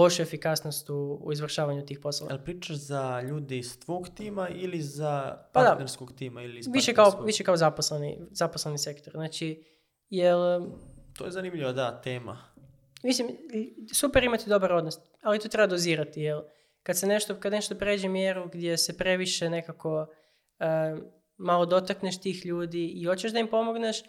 lošu efikasnost u, izvršavanju tih poslova. Ali, pričaš za ljudi iz tvog tima ili za pa partnerskog tima? Ili više, kao, više kao zaposleni, zaposleni sektor. Znači, jel... Um, to je zanimljiva, da, tema. Mislim, super imati dobar odnos, ali to treba dozirati, jel? Kad se nešto, kad nešto pređe mjeru gdje se previše nekako E, malo dotakneš tih ljudi i hoćeš da im pomogneš,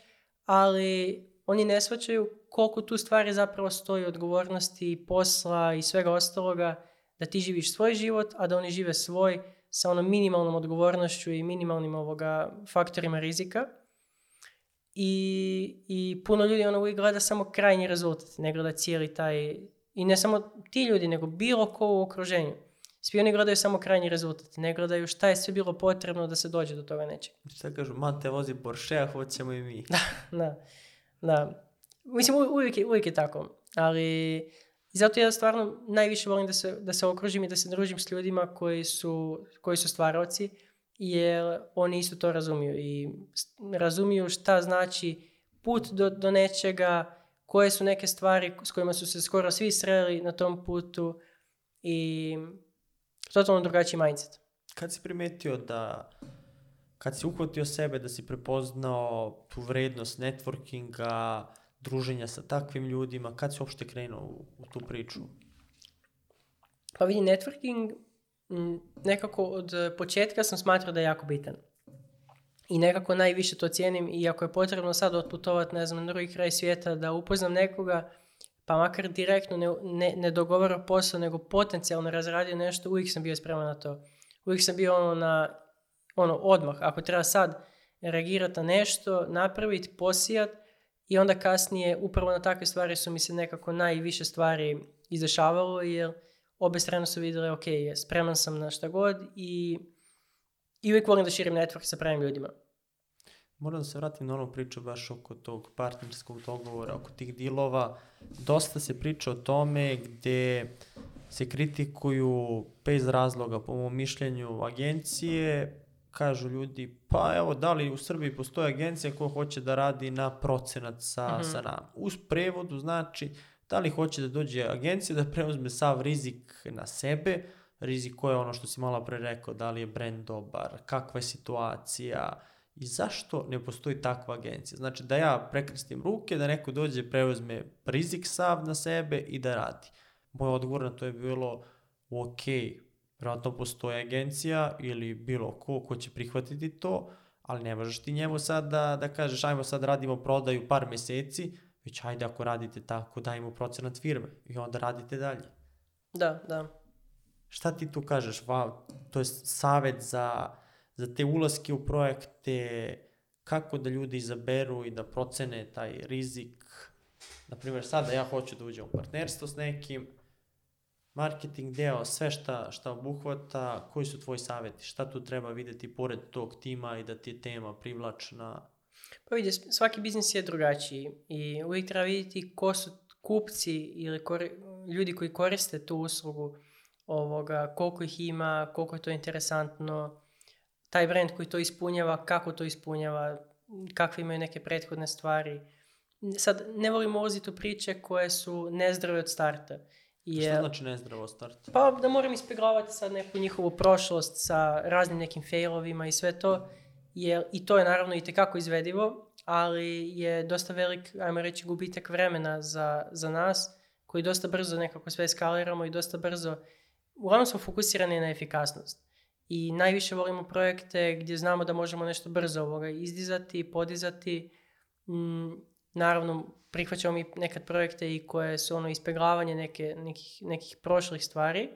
ali oni ne shvaćaju koliko tu stvari zapravo stoji odgovornosti, posla i svega ostaloga, da ti živiš svoj život, a da oni žive svoj sa onom minimalnom odgovornošću i minimalnim ovoga faktorima rizika. I, i puno ljudi ono uvijek gleda samo krajnji rezultat, ne gleda cijeli taj, i ne samo ti ljudi, nego bilo ko u okruženju. Svi oni gledaju samo krajnji rezultat, ne gledaju šta je sve bilo potrebno da se dođe do toga nečega. sada kažu, mate vozi Porsche, a hoćemo i mi. da, da, da. Mislim, uvijek je, uvijek tako, ali zato ja stvarno najviše volim da se, da se okružim i da se družim s ljudima koji su, koji su stvaraoci, jer oni isto to razumiju i razumiju šta znači put do, do nečega, koje su neke stvari s kojima su se skoro svi sreli na tom putu i totalno drugačiji mindset. Kad si primetio da, kad si uhvatio sebe, da si prepoznao tu vrednost networkinga, druženja sa takvim ljudima, kad si uopšte krenuo u, tu priču? Pa vidi, networking nekako od eh, početka sam smatrao da je jako bitan. I nekako najviše to cijenim i ako je potrebno sad otputovati, ne znam, na drugi kraj svijeta da upoznam nekoga, pa makar direktno ne, ne, ne posao, nego potencijalno razradio nešto, uvijek sam bio spreman na to. Uvijek sam bio ono na, ono, odmah. Ako treba sad reagirati na nešto, napraviti, posijat i onda kasnije upravo na takve stvari su mi se nekako najviše stvari izdešavalo, jer obe strane su vidjele, ok, spreman sam na šta god i, i uvijek volim da širim network sa pravim ljudima. Moram da se vratim na onu priču baš oko tog partnerskog dogovora, oko tih dilova. Dosta se priča o tome gde se kritikuju bez razloga, po mom mišljenju, agencije. Kažu ljudi, pa evo, da li u Srbiji postoje agencija koja hoće da radi na procenat sa, mm sa nama. Uz prevodu znači, da li hoće da dođe agencija da preuzme sav rizik na sebe, rizik koje je ono što si malo pre rekao, da li je brend dobar, kakva je situacija, i zašto ne postoji takva agencija? Znači da ja prekrstim ruke, da neko dođe, preuzme rizik sav na sebe i da radi. Moj odgovor na to je bilo ok, vjerojatno postoji agencija ili bilo ko ko će prihvatiti to, ali ne možeš ti njemu sad da, kažeš ajmo sad radimo prodaju par mjeseci, već ajde ako radite tako dajmo procenat firme i onda radite dalje. Da, da. Šta ti tu kažeš? to je savjet za za te ulaske u projekte, kako da ljudi izaberu i da procene taj rizik. Na sada ja hoću da uđem u partnerstvo s nekim, marketing deo, sve šta, šta obuhvata, koji su tvoji savjeti, šta tu treba videti pored tog tima i da ti je tema privlačna? Pa vidi, svaki biznis je drugačiji i uvijek treba vidjeti ko su kupci ili ljudi koji koriste tu uslugu, ovoga, koliko ih ima, koliko je to interesantno, taj brand koji to ispunjava, kako to ispunjava, kakve imaju neke prethodne stvari. Sad, ne volim ulaziti u priče koje su nezdrave od starta. Je, Što znači nezdravo starta? Pa da moram ispeglavati sad neku njihovu prošlost sa raznim nekim failovima i sve to. Je, I to je naravno i tekako izvedivo, ali je dosta velik, ajmo reći, gubitak vremena za, za nas, koji dosta brzo nekako sve skaliramo i dosta brzo, uglavnom smo fokusirani na efikasnost i najviše volimo projekte gdje znamo da možemo nešto brzo ovoga izdizati, podizati. Mm, naravno, prihvaćamo mi nekad projekte i koje su ono ispeglavanje neke, nekih, nekih prošlih stvari,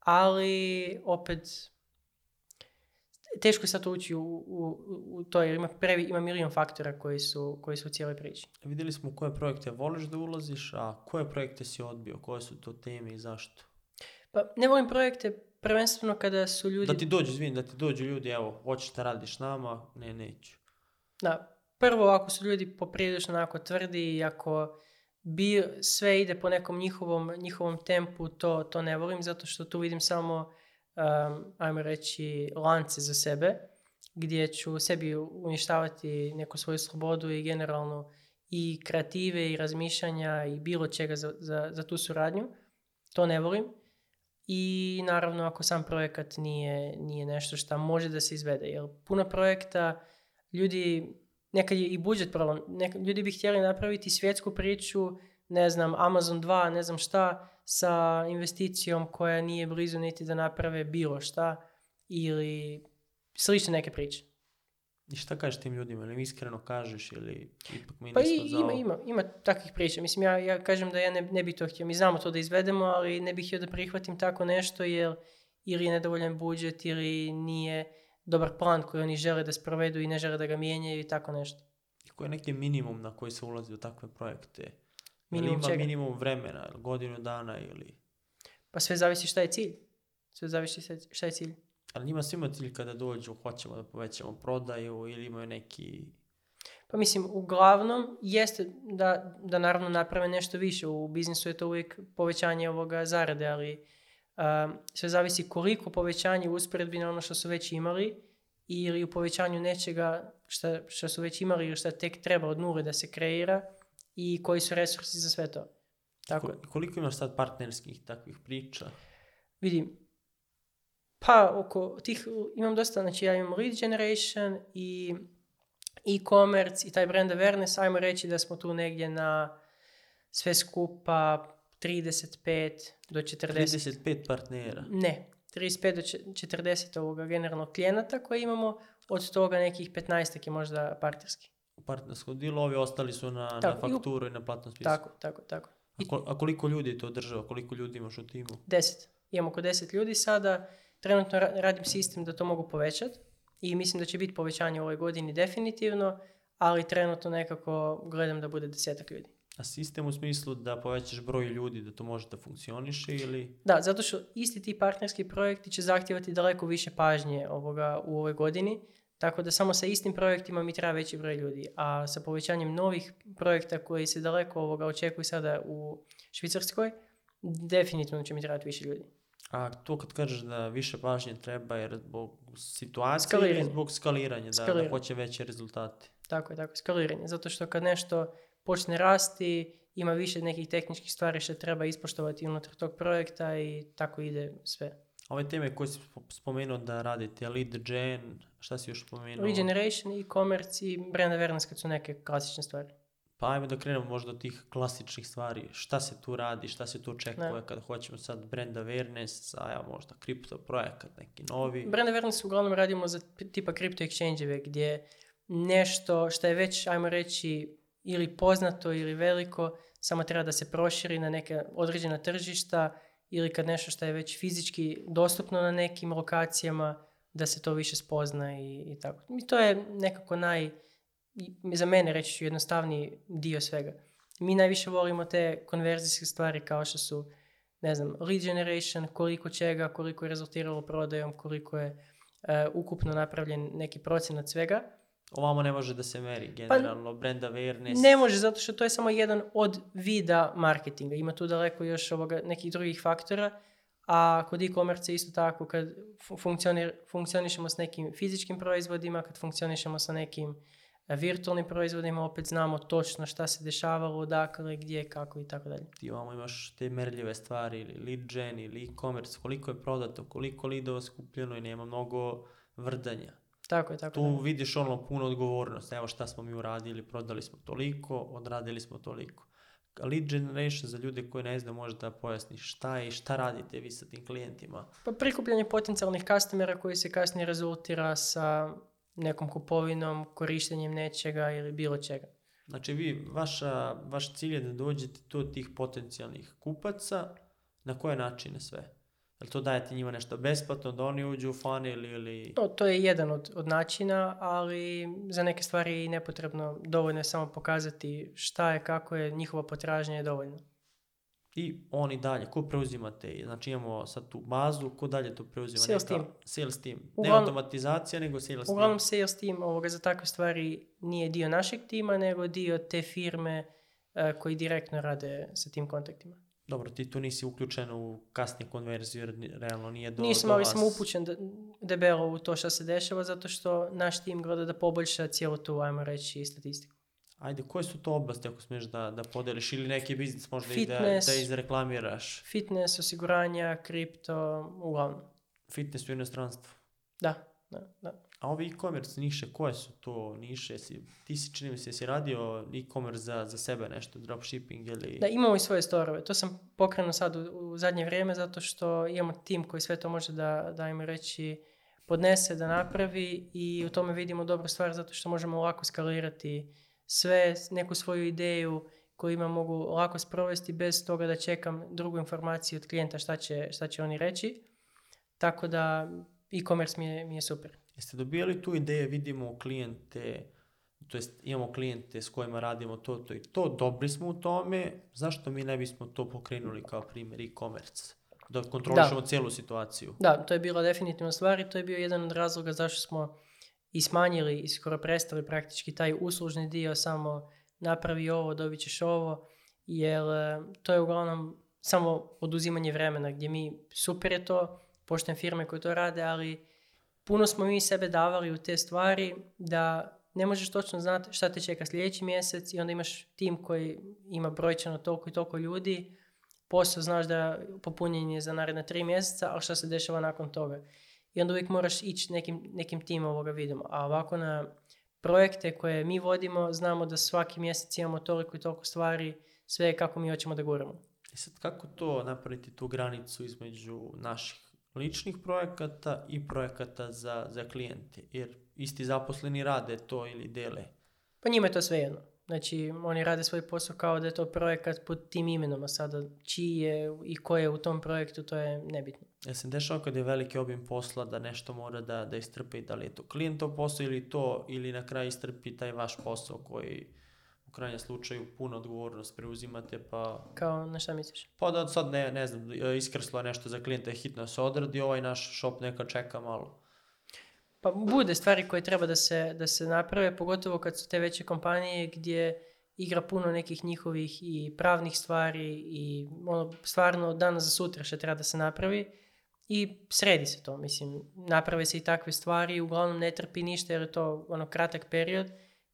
ali opet teško je sad ući u, u, to jer ima, previ, ima milion faktora koji su, koji su u cijeloj priči. Vidjeli smo koje projekte voliš da ulaziš, a koje projekte si odbio, koje su to teme i zašto? Pa ne volim projekte prvenstveno kada su ljudi... Da ti dođu, izvini, da ti dođu ljudi, evo, hoćeš da radiš nama, ne, neću. Da, prvo ako su ljudi poprilično onako tvrdi i ako bi, sve ide po nekom njihovom, njihovom tempu, to, to ne volim, zato što tu vidim samo, um, ajmo reći, lance za sebe, gdje ću sebi uništavati neku svoju slobodu i generalno i kreative i razmišljanja i bilo čega za, za, za tu suradnju. To ne volim i naravno ako sam projekat nije, nije nešto što može da se izvede. Jer puno projekta ljudi, nekad je i budžet problem, ljudi bi htjeli napraviti svjetsku priču, ne znam, Amazon 2, ne znam šta, sa investicijom koja nije blizu niti da naprave bilo šta ili slične neke priče. I šta kažeš tim ljudima? Ili iskreno kažeš ili ipak mi pa i, ima, ima, ima takvih priča. Mislim, ja, ja kažem da ja ne, ne bi to htio. Mi znamo to da izvedemo, ali ne bih htio da prihvatim tako nešto jer ili je nedovoljan budžet ili nije dobar plan koji oni žele da sprovedu i ne žele da ga mijenjaju i tako nešto. I koji je neki minimum na koji se ulazi u takve projekte? Minimum ima čega? minimum vremena, godinu dana ili... Pa sve zavisi šta je cilj. Sve zavisi šta je cilj. Ali njima svima cilj kada dođu, hoćemo da povećamo prodaju ili imaju neki... Pa mislim, uglavnom jeste da, da naravno naprave nešto više. U biznisu je to uvijek povećanje ovoga zarade, ali sve zavisi koliko povećanje u usporedbi na ono što su već imali ili u povećanju nečega što šta su već imali ili što tek treba od nule da se kreira i koji su resursi za sve to. Tako. Koliko imaš sad partnerskih takvih priča? Vidim, pa oko tih, imam dosta, znači ja imam lead generation i e-commerce i taj brand awareness, ajmo reći da smo tu negdje na sve skupa 35 do 40. 35 partnera? Ne, 35 do 40 ovoga generalnog klijenata koje imamo, od toga nekih 15 je možda partnerski. Partnerski, dilo, ovi ostali su na, na fakturu i, na platnom spisku. Tako, tako, tako. A, koliko ljudi to država, koliko ljudi imaš u timu? 10. Imamo oko 10 ljudi sada Trenutno radim sistem da to mogu povećati i mislim da će biti povećanje u ovoj godini definitivno, ali trenutno nekako gledam da bude desetak ljudi. A sistem u smislu da povećaš broj ljudi, da to može da funkcioniše ili... Da, zato što isti ti partnerski projekti će zahtijevati daleko više pažnje ovoga u ovoj godini, tako da samo sa istim projektima mi treba veći broj ljudi, a sa povećanjem novih projekta koji se daleko ovoga očekuju sada u Švicarskoj, definitivno će mi trebati više ljudi. A to kad kažeš da više pažnje treba jer zbog situacije skaliranje. zbog skaliranja, da, hoće veće rezultati. Tako je, tako, skaliranje. Zato što kad nešto počne rasti, ima više nekih tehničkih stvari što treba ispoštovati unutar tog projekta i tako ide sve. Ove teme koje si spomenuo da radite, lead gen, šta si još spomenuo? Lead generation, e-commerce i brand awareness kad su neke klasične stvari. Pa ajmo da krenemo možda od tih klasičnih stvari. Šta se tu radi, šta se tu očekuje kada hoćemo sad brand awareness, a ja možda kripto projekat, neki novi. Brand awareness uglavnom radimo za tipa kripto exchange gdje nešto što je već, ajmo reći, ili poznato ili veliko, samo treba da se proširi na neke određena tržišta ili kad nešto što je već fizički dostupno na nekim lokacijama, da se to više spozna i, i tako. I to je nekako naj za mene reći ću jednostavniji dio svega. Mi najviše volimo te konverzijske stvari kao što su, ne znam, lead generation, koliko čega, koliko je rezultiralo prodajom, koliko je e, ukupno napravljen neki procenat svega. Ovamo ne može da se meri pa generalno, pa, brand awareness. Ne može, zato što to je samo jedan od vida marketinga. Ima tu daleko još ovoga, nekih drugih faktora, a kod e-commerce isto tako, kad funkcionišemo s nekim fizičkim proizvodima, kad funkcionišemo sa nekim virtualnim proizvodima opet znamo točno šta se dešavalo, odakle, gdje, kako i tako dalje. Ti ovamo imaš te merljive stvari, ili lead gen, ili e-commerce, koliko je prodato, koliko lidova skupljeno i nema mnogo vrdanja. Tako je, tako Tu vidiš ono puno odgovornost, evo šta smo mi uradili, prodali smo toliko, odradili smo toliko. Lead generation za ljude koji ne zna možda pojasni šta je i šta radite vi sa tim klijentima. Pa prikupljanje potencijalnih customera koji se kasnije rezultira sa nekom kupovinom, korištenjem nečega ili bilo čega. Znači vi, vaša, vaš cilj je da dođete od tih potencijalnih kupaca, na koje načine sve? li to dajete njima nešto besplatno, da oni uđu u funnel ili... To, to je jedan od, od načina, ali za neke stvari je i nepotrebno. Dovoljno je samo pokazati šta je, kako je, njihova potražnja je dovoljna i oni dalje, ko preuzima te, znači imamo sad tu bazu, ko dalje to preuzima? Sales team. Sales team. ne automatizacija, nego sales uglavnom sales team ovoga, za takve stvari nije dio našeg tima, nego dio te firme e, koji direktno rade sa tim kontaktima. Dobro, ti tu nisi uključen u kasni konverziju, jer realno nije do Nisam, ali sam upućen debelo u to što se dešava, zato što naš tim gleda da poboljša cijelu tu, ajmo reći, statistiku ajde, koje su to oblasti ako smiješ da, da podeliš ili neki biznis možda fitness, i da, da izreklamiraš? Fitness, osiguranja, kripto, uglavnom. Fitness u inostranstvu? Da, da, da. A ovi e-commerce niše, koje su to niše? ti si, čini mi se, jesi radio e-commerce za, za sebe nešto, dropshipping ili... Da, imamo i svoje storove. To sam pokrenuo sad u, zadnje vrijeme zato što imamo tim koji sve to može da, da im reći podnese, da napravi i u tome vidimo dobru stvar zato što možemo lako skalirati sve, neku svoju ideju koju imam mogu lako sprovesti bez toga da čekam drugu informaciju od klijenta šta će, šta će oni reći. Tako da e-commerce mi je, mi je super. Jeste dobijali tu ideje, vidimo klijente, to jest imamo klijente s kojima radimo to, to i to, dobri smo u tome, zašto mi ne bismo to pokrenuli kao primjer e-commerce? Da kontrolišemo cijelu situaciju. Da, to je bilo definitivno stvar i to je bio jedan od razloga zašto smo i smanjili i skoro prestali praktički taj uslužni dio, samo napravi ovo, dobit ćeš ovo, jer e, to je uglavnom samo oduzimanje vremena gdje mi super je to, pošten firme koje to rade, ali puno smo mi sebe davali u te stvari da ne možeš točno znati šta te čeka sljedeći mjesec i onda imaš tim koji ima brojčano toliko i toliko ljudi, posao znaš da popunjen je za naredna tri mjeseca, ali šta se dešava nakon toga i onda uvijek moraš ići nekim, nekim tim ovoga vidom. A ovako na projekte koje mi vodimo, znamo da svaki mjesec imamo toliko i toliko stvari, sve kako mi hoćemo da guramo. I e sad kako to napraviti tu granicu između naših ličnih projekata i projekata za, za klijente? Jer isti zaposleni rade to ili dele. Pa njima je to svejedno. Znači, oni rade svoj posao kao da je to projekat pod tim imenom, a sada čiji je i ko je u tom projektu, to je nebitno. Ja sam dešava kad je veliki obim posla da nešto mora da, da istrpi, da li je to klijentov posao ili to, ili na kraju istrpi taj vaš posao koji u krajnjem slučaju puno odgovornost preuzimate, pa... Kao, na šta misliš? Pa da sad ne, znam, iskrslo nešto za klijenta hitno se odradi, ovaj naš shop neka čeka malo pa bude stvari koje treba da se, da se naprave, pogotovo kad su te veće kompanije gdje igra puno nekih njihovih i pravnih stvari i ono, stvarno danas za sutra što treba da se napravi i sredi se to, mislim, naprave se i takve stvari, uglavnom ne trpi ništa jer je to ono kratak period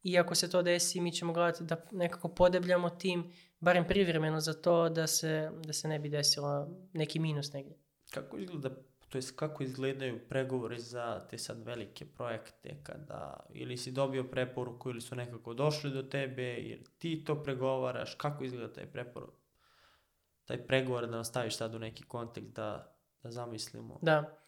i ako se to desi mi ćemo gledati da nekako podebljamo tim, barem privremeno za to da se, da se ne bi desilo neki minus negdje. Kako izgleda to jest kako izgledaju pregovori za te sad velike projekte kada ili si dobio preporuku ili su nekako došli do tebe jer ti to pregovaraš, kako izgleda taj preporuk, taj pregovor da nastaviš sad u neki kontekst da, da zamislimo. Da.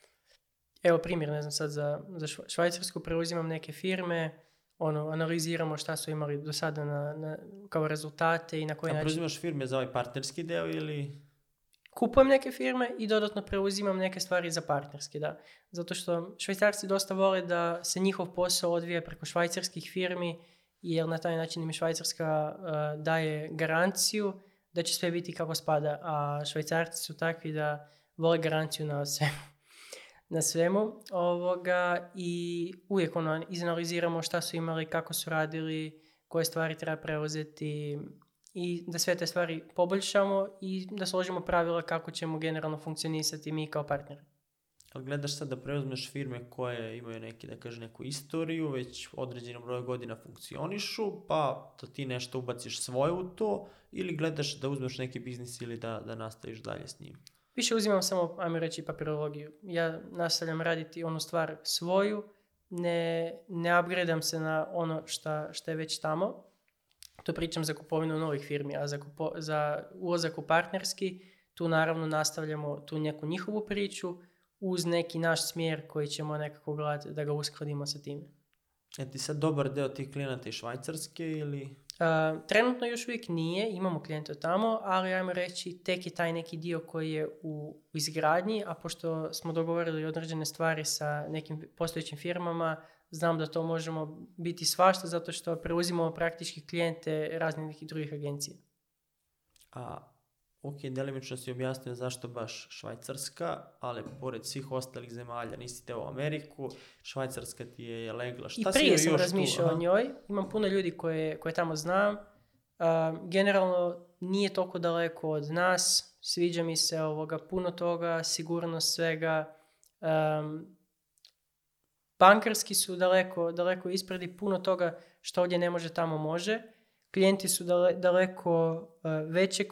Evo primjer, ne znam sad, za, za Švajcarsku preuzimam neke firme, ono, analiziramo šta su imali do sada na, na kao rezultate i na koji način... A preuzimaš firme za ovaj partnerski deo ili kupujem neke firme i dodatno preuzimam neke stvari za partnerski, da. Zato što švajcarci dosta vole da se njihov posao odvija preko švajcarskih firmi, jer na taj način im Švajcarska e, daje garanciju da će sve biti kako spada, a švajcarci su takvi da vole garanciju na na svemu ovoga i uvijek ono izanaliziramo šta su imali, kako su radili, koje stvari treba preuzeti, i da sve te stvari poboljšamo i da složimo pravila kako ćemo generalno funkcionisati mi kao partneri. Ali gledaš sad da preuzmeš firme koje imaju neki, da kaže, neku istoriju, već određeno broj godina funkcionišu, pa da ti nešto ubaciš svoje u to, ili gledaš da uzmeš neki biznis ili da, da nastaviš dalje s njim? Više uzimam samo, ajmo reći, papirologiju. Ja nastavljam raditi onu stvar svoju, ne, ne se na ono što je već tamo, to pričam za kupovinu novih firmi, a za, kupo, za ulazak u partnerski, tu naravno nastavljamo tu neku njihovu priču uz neki naš smjer koji ćemo nekako gledati da ga uskladimo sa time. E ti sad dobar deo tih klijenata iz švajcarske ili? Uh, trenutno još uvijek nije, imamo klijente tamo, ali ajmo reći tek je taj neki dio koji je u izgradnji, a pošto smo dogovorili određene stvari sa nekim postojećim firmama, znam da to možemo biti svašta zato što preuzimamo praktički klijente raznih i drugih agencija. A ok, delimično si objasnio zašto baš Švajcarska, ali pored svih ostalih zemalja nisi teo u Ameriku, Švajcarska ti je legla. Šta I prije sam razmišljao o njoj, imam puno ljudi koje, koje tamo znam, generalno nije toliko daleko od nas, sviđa mi se ovoga puno toga, sigurnost svega, um, Bankarski su daleko, daleko ispred i puno toga što ovdje ne može tamo može. Klijenti su daleko e, većeg,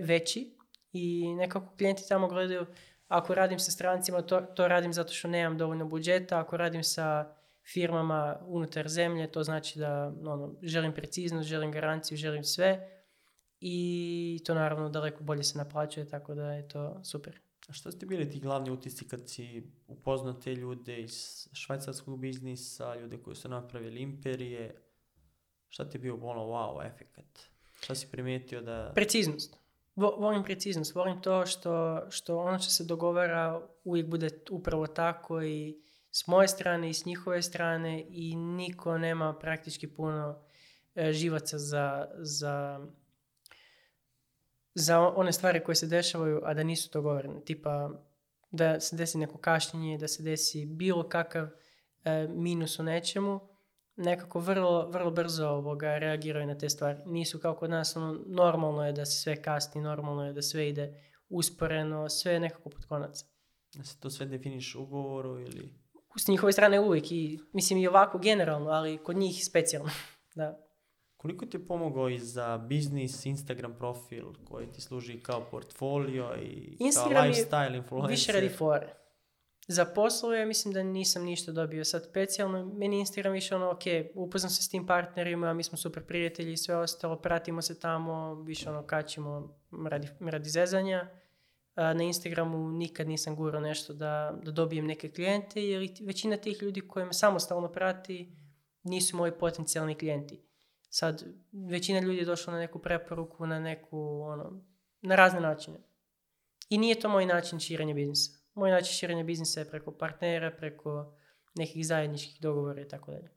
veći i nekako klijenti tamo gledaju ako radim sa strancima, to, to radim zato što nemam dovoljno budžeta, ako radim sa firmama unutar zemlje, to znači da ono, želim preciznost, želim garanciju, želim sve i to naravno daleko bolje se naplaćuje, tako da je to super. Šta ste bili ti glavni utisci kad si upoznao te ljude iz švajcarskog biznisa, ljude koji su napravili imperije? Šta ti je bio ono wow efekat? Šta si primijetio da... Preciznost. Volim preciznost, volim to što, što ono što se dogovara uvijek bude upravo tako i s moje strane i s njihove strane i niko nema praktički puno e, živaca za, za za one stvari koje se dešavaju, a da nisu dogovorene. Tipa da se desi neko kašnjenje, da se desi bilo kakav e, minus u nečemu, nekako vrlo, vrlo brzo ovoga reagiraju na te stvari. Nisu kao kod nas, ono, normalno je da se sve kasni, normalno je da sve ide usporeno, sve je nekako pod konac. Da se to sve definiš u ugovoru ili... S njihove strane uvijek i, mislim, i ovako generalno, ali kod njih specijalno, da. Koliko ti je pomogao i za biznis, Instagram profil koji ti služi kao portfolio i Instagram kao lifestyle influencer? više radi fore. Za poslove mislim da nisam ništa dobio. Sad specijalno meni Instagram više ono ok, upoznam se s tim partnerima, mi smo super prijatelji i sve ostalo, pratimo se tamo, više ono kačimo radi, radi zezanja. na Instagramu nikad nisam gurao nešto da, da dobijem neke klijente jer većina tih ljudi koje me samostalno prati nisu moji potencijalni klijenti Sad, većina ljudi je došla na neku preporuku, na neku, ono, na razne načine. I nije to moj način širenja biznisa. Moj način širenja biznisa je preko partnera, preko nekih zajedničkih dogovora i tako dalje.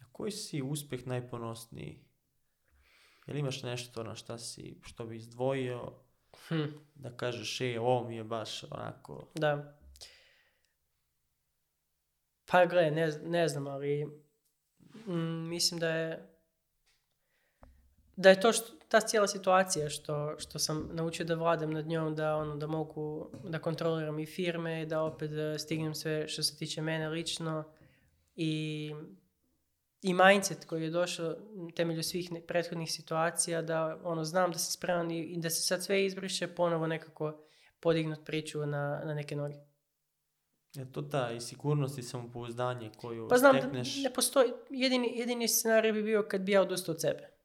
Na koji si uspjeh najponosniji? Je imaš nešto na šta si, što bi izdvojio, hm. da kažeš, je, ovo mi je baš onako... Da. Pa gle, ne, znam, ali mm, mislim da je da je to što, ta cijela situacija što, što sam naučio da vladam nad njom, da, ono, da mogu, da kontroliram i firme, da opet e, stignem sve što se tiče mene lično i, i mindset koji je došao temelju svih prethodnih situacija, da ono, znam da se spreman i, da se sad sve izbriše, ponovo nekako podignut priču na, na neke noge. Je to ta i sigurnost i samopouzdanje koju Pa znam ne postoji, jedini, jedini scenarij bi bio kad bi ja odustao od sebe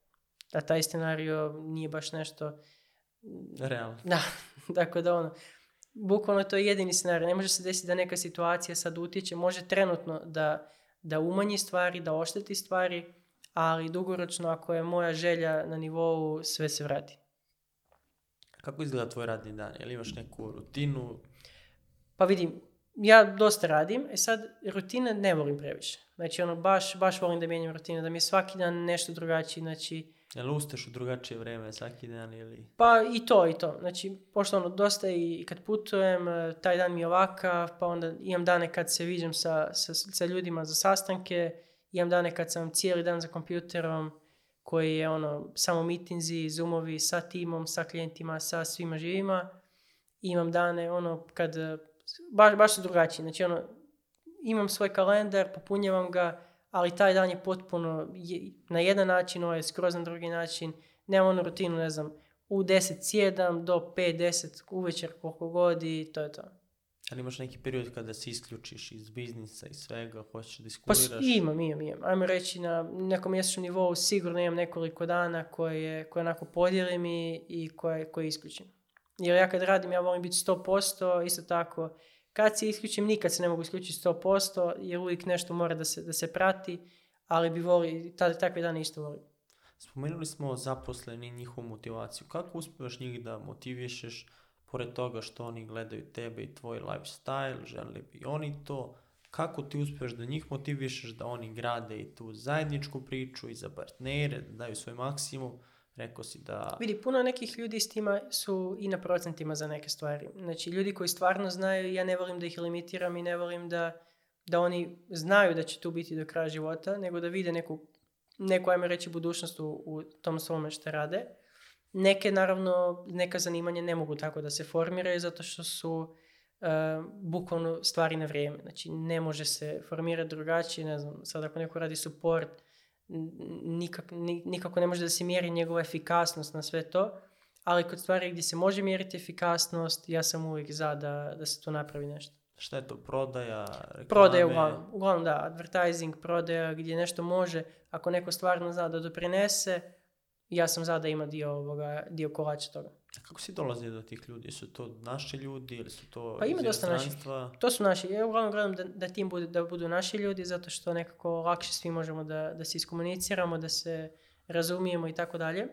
da taj scenario nije baš nešto... Realno. Da, tako da ono, bukvalno to je jedini scenarij. Ne može se desiti da neka situacija sad utječe, može trenutno da, da umanji stvari, da ošteti stvari, ali dugoročno ako je moja želja na nivou, sve se vrati. Kako izgleda tvoj radni dan? li imaš neku rutinu? Pa vidim, ja dosta radim, e sad rutine ne volim previše. Znači ono, baš, baš volim da mijenjam rutinu, da mi je svaki dan nešto drugačiji, znači Jel ustaš u drugačije vreme svaki dan ili... Pa i to, i to. Znači, pošto ono, dosta i kad putujem, e, taj dan mi je ovakav, pa onda imam dane kad se viđam sa, sa, ljudima za sastanke, imam dane kad sam cijeli dan za kompjuterom, koji je ono, samo mitinzi, zoomovi sa timom, sa klijentima, sa svima živima. imam dane, ono, kad, e, baš, baš su drugačiji. Znači, ono, imam svoj kalendar, popunjavam ga, ali taj dan je potpuno na jedan način, ovaj je skroz na drugi način, nema onu rutinu, ne znam, u 107 do 5.10 uvečer koliko god i to je to. Ali imaš neki period kada se isključiš iz biznisa i svega, hoćeš da Pa imam, imam, imam. Ajmo reći na nekom mjesečnom nivou sigurno imam nekoliko dana koje, koje onako podijeli i, i koje, koje isključim. Jer ja kad radim, ja volim biti 100%, isto tako kad se isključim, nikad se ne mogu isključiti 100%, jer uvijek nešto mora da se, da se prati, ali bi voli, takvi takve dane isto voli. Spomenuli smo zaposleni njihovu motivaciju. Kako uspješ njih da motivišeš pored toga što oni gledaju tebe i tvoj lifestyle, žele bi oni to, kako ti uspješ da njih motivišeš da oni grade i tu zajedničku priču i za partnere, da daju svoj maksimum, rekao si da... Vidi, puno nekih ljudi s tima su i na procentima za neke stvari. Znači, ljudi koji stvarno znaju, ja ne volim da ih limitiram i ne volim da, da oni znaju da će tu biti do kraja života, nego da vide neku, neku ajmo reći, budućnost u, u tom svome što rade. Neke, naravno, neka zanimanja ne mogu tako da se formiraju zato što su uh, bukvalno stvari na vrijeme. Znači, ne može se formirati drugačije, ne znam, sad ako neko radi support, nikak, nikako ne može da se mjeri njegova efikasnost na sve to, ali kod stvari gdje se može mjeriti efikasnost, ja sam uvijek za da, da se tu napravi nešto. Šta je to, prodaja, reklame? Prodaja, uglavnom, uglavnom da, advertising, prodaja, gdje nešto može, ako neko stvarno zna da doprinese, ja sam za da ima dio, ovoga, dio kolača toga. Kako si dolazi do tih ljudi? Su to naši ljudi ili su to Pa ima dosta To su naši. Ja uglavnom gledam da, da tim da budu naši ljudi zato što nekako lakše svi možemo da, da se iskomuniciramo, da se razumijemo i tako dalje.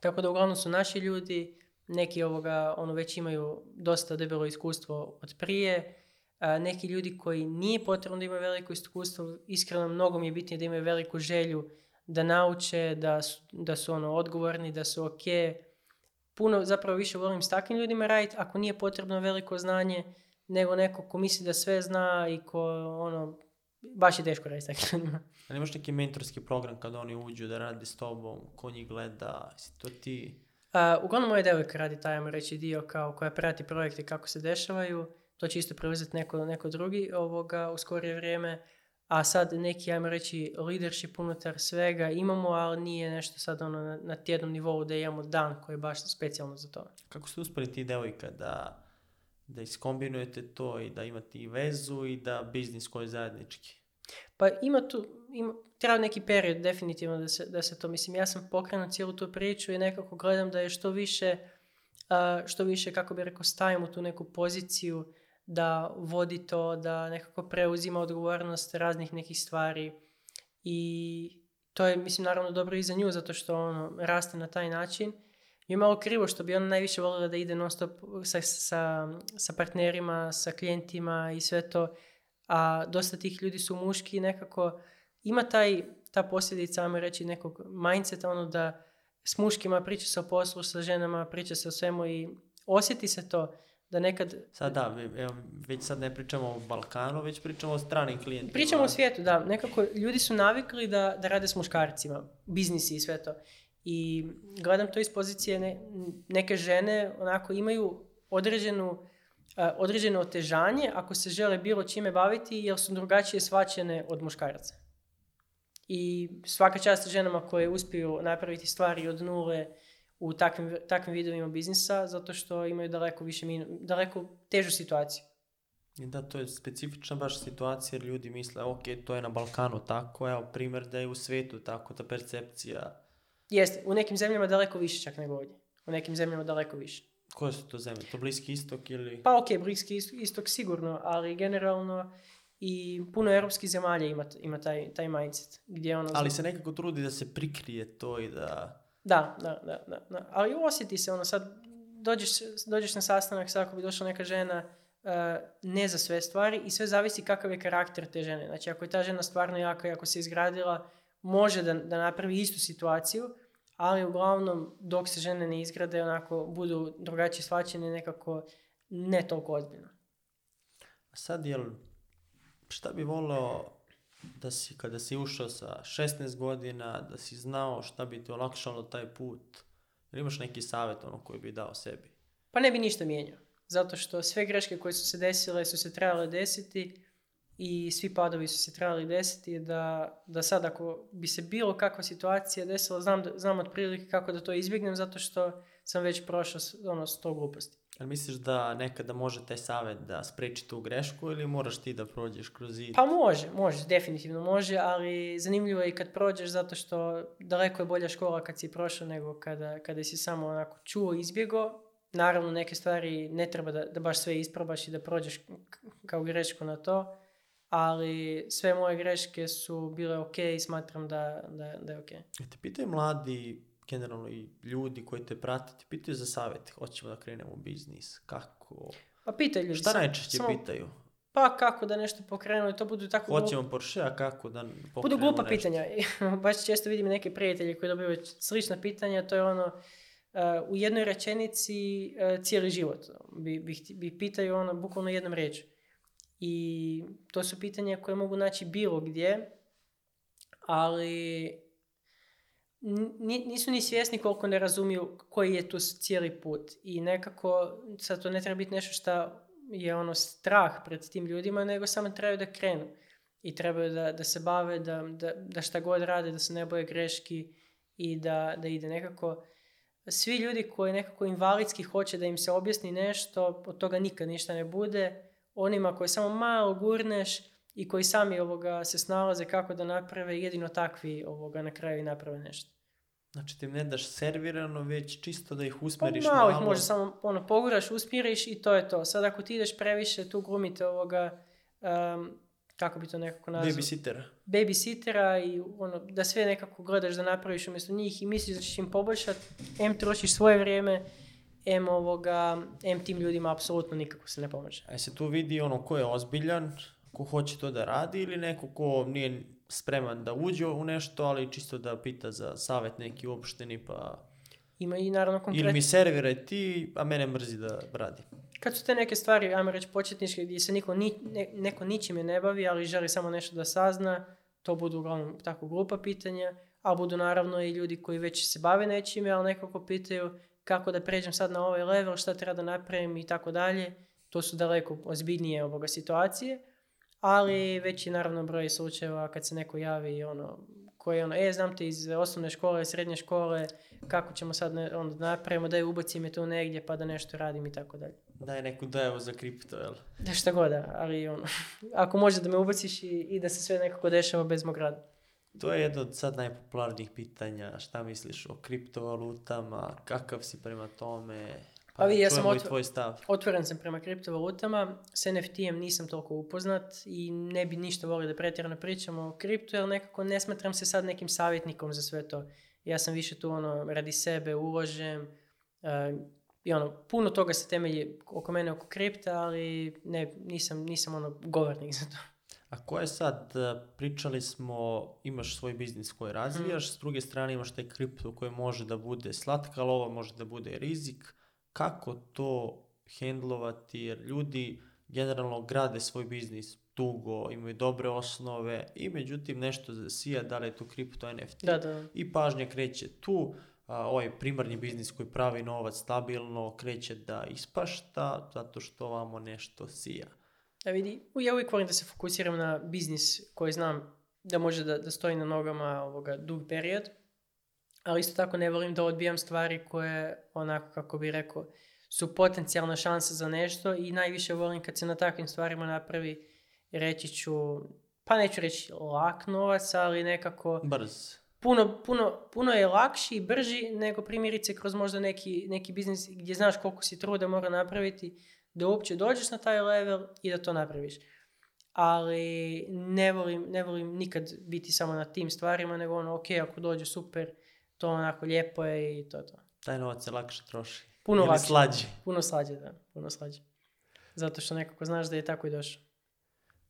Tako da uglavnom su naši ljudi, neki ovoga, ono već imaju dosta debelo iskustvo od prije, neki ljudi koji nije potrebno da imaju veliko iskustvo, iskreno mnogo mi je bitnije da imaju veliku želju da nauče, da su, da su ono odgovorni, da su okej, okay, puno zapravo više volim s takvim ljudima raditi ako nije potrebno veliko znanje nego neko ko misli da sve zna i ko ono, baš je teško raditi s takvim ljudima. A nemaš neki mentorski program kad oni uđu da radi s tobom, ko njih gleda, si to ti? Uh, uglavnom moja devojka radi taj, ajmo reći, dio kao koja prati projekte kako se dešavaju. To će isto preuzeti neko, neko drugi ovoga, u skorije vrijeme a sad neki, ajmo reći, leadership unutar svega imamo, ali nije nešto sad ono na, tjednom nivou da imamo dan koji je baš specijalno za to. Kako ste uspjeli ti devojka da, da iskombinujete to i da imate i vezu i da biznis koji je zajednički? Pa ima tu, ima, treba neki period definitivno da se, da se to, mislim, ja sam pokrenuo cijelu tu priču i nekako gledam da je što više, što više, kako bi rekao, stavimo tu neku poziciju da vodi to, da nekako preuzima odgovornost raznih nekih stvari i to je mislim naravno dobro i za nju zato što ono raste na taj način i je malo krivo što bi ona najviše voljela da ide non stop sa, sa, sa partnerima, sa klijentima i sve to, a dosta tih ljudi su muški i nekako ima taj, ta posljedica, ajmo reći, nekog mindseta, ono da s muškima priča se o poslu, sa ženama priča se o svemu i osjeti se to da nekad... Sad da, evo, već sad ne pričamo o Balkanu, već pričamo o stranim klijentima. Pričamo o svijetu, da. Nekako ljudi su navikli da, da rade s muškarcima, biznisi i sve to. I gledam to iz pozicije neke žene, onako imaju određenu, e, određeno otežanje ako se žele bilo čime baviti jer su drugačije svačene od muškaraca. I svaka čast ženama koje uspiju napraviti stvari od nule, u takvim, takvim vidovima biznisa zato što imaju daleko više daleko težu situaciju. Da, to je specifična baš situacija jer ljudi misle ok, to je na Balkanu tako, evo primjer da je u svetu tako, ta percepcija. Jeste, u nekim zemljama daleko više čak nego ovdje. U nekim zemljama daleko više. Koje su to zemlje? To Bliski istok ili... Pa ok, Bliski istok, sigurno, ali generalno i puno europskih zemalja ima, ima taj, taj mindset. Gdje ono ali se nekako trudi da se prikrije to i da da, da, da, da, Ali osjeti se ono sad, dođeš, dođeš na sastanak, sad ako bi došla neka žena, eh, ne za sve stvari i sve zavisi kakav je karakter te žene. Znači ako je ta žena stvarno jaka i ako se izgradila, može da, da napravi istu situaciju, ali uglavnom dok se žene ne izgrade, onako budu drugačije svačene nekako ne toliko ozbiljno. Sad, jel, šta bi volio da si kada si ušao sa 16 godina, da si znao šta bi ti olakšalo taj put? Ili imaš neki savjet ono koji bi dao sebi? Pa ne bi ništa mijenjao. Zato što sve greške koje su se desile su se trebale desiti i svi padovi su se trebali desiti da, da sad ako bi se bilo kakva situacija desila, znam, znam otprilike kako da to izbjegnem zato što sam već prošao ono, to gluposti. Ali misliš da nekada može taj savjet da spreči tu grešku ili moraš ti da prođeš kroz i... Pa može, može, definitivno može, ali zanimljivo je i kad prođeš zato što daleko je bolja škola kad si prošao nego kada, kada si samo onako čuo izbjego. Naravno neke stvari ne treba da, da baš sve isprobaš i da prođeš kao grešku na to, ali sve moje greške su bile ok i smatram da, da, da je ok. E, te pitaju mladi, generalno i ljudi koji te prate, te pitaju za savjet, hoćemo da krenemo u biznis, kako? Pa pitaju ljudi. Šta najčešće pitaju? pa kako da nešto pokrenu i to budu tako... Hoćemo glup... Porsche, a kako da Budu glupa nešto. pitanja. Baš često vidim neke prijatelje koji dobivaju slična pitanja, to je ono, e, u jednoj rečenici e, cijeli život. Bi, bi, bi pitaju ono, bukvalno jednom riječu. I to su pitanja koje mogu naći bilo gdje, ali nisu ni svjesni koliko ne razumiju koji je tu cijeli put. I nekako, sad to ne treba biti nešto što je ono strah pred tim ljudima, nego samo trebaju da krenu. I trebaju da, da se bave, da, da, da šta god rade, da se ne boje greški i da, da ide nekako svi ljudi koji nekako invalidski hoće da im se objasni nešto, od toga nikad ništa ne bude onima koji samo malo gurneš i koji sami ovoga se snalaze kako da naprave, jedino takvi ovoga na kraju i naprave nešto. Znači ti ne daš servirano, već čisto da ih pa usmeriš pa, malo. malo. ih može samo ono, poguraš, usmjeriš i to je to. Sad ako ti ideš previše, tu grumite ovoga, um, kako bi to nekako nazvao? Babysittera. Babysittera i ono, da sve nekako gledaš da napraviš umjesto njih i misliš da ćeš im poboljšati, em trošiš svoje vrijeme, em, ovoga, em tim ljudima apsolutno nikako se ne pomaže. A e, se tu vidi ono ko je ozbiljan, ko hoće to da radi ili neko ko nije spreman da uđe u nešto, ali čisto da pita za savjet neki uopšteni pa... Ima i naravno konkretno... Ili mi serviraj ti, a mene mrzi da radi. Kad su te neke stvari, ajmo reći, početničke gdje se niko, ni, ne, neko ničime ne bavi, ali želi samo nešto da sazna, to budu uglavnom tako grupa pitanja, a budu naravno i ljudi koji već se bave nečime, ali nekako pitaju, kako da pređem sad na ovaj level, šta treba da napravim i tako dalje. To su daleko ozbiljnije ovoga situacije, ali mhm. već je naravno broj slučajeva kad se neko javi ono, koji ono, e, znam te iz osnovne škole, srednje škole, kako ćemo sad ne, ono, napravimo, da je ubacim tu negdje pa da nešto radim i tako dalje. Daj neku dajevo za kripto, jel? Da šta god, ali ono, ako može da me ubaciš i, i da se sve nekako dešava bez mog rada. To je jedno od sad najpopularnijih pitanja. Šta misliš o kriptovalutama? Kakav si prema tome? Pa, pa vi ja sam tvoj stav. otvoren sam prema kriptovalutama, s NFT-em nisam toliko upoznat i ne bi ništa volio da pretjerano pričamo o kriptu, jer nekako ne smatram se sad nekim savjetnikom za sve to. Ja sam više tu ono, radi sebe uložem eh, i ono, puno toga se temelji oko mene oko kripta, ali ne, nisam, nisam ono govornik za to. A je sad, e, pričali smo, imaš svoj biznis koji mhm. razvijaš, s druge strane imaš taj kripto koji može da bude slatka lova, može da bude rizik. Kako to hendlovati jer ljudi generalno grade svoj biznis dugo, imaju dobre osnove i međutim nešto zasija, da li je to kripto NFT i pažnja kreće tu, a, ovaj primarni biznis koji pravi novac stabilno kreće da ispašta zato što vamo nešto sija da vidi, ja uvijek volim da se fokusiram na biznis koji znam da može da, da stoji na nogama ovoga dug period, ali isto tako ne volim da odbijam stvari koje, onako kako bi rekao, su potencijalna šansa za nešto i najviše volim kad se na takvim stvarima napravi, reći ću, pa neću reći lak novac, ali nekako... Brz. Puno, puno, puno je lakši i brži nego primjerice kroz možda neki, neki biznis gdje znaš koliko si truda mora napraviti da uopće dođeš na taj level i da to napraviš. Ali ne volim, ne volim nikad biti samo na tim stvarima, nego ono, ok, ako dođe super, to onako lijepo je i to to. Taj novac se lakše troši. Puno Ili lakše. Puno slađe, da. Puno slađe. Zato što nekako znaš da je tako i došao.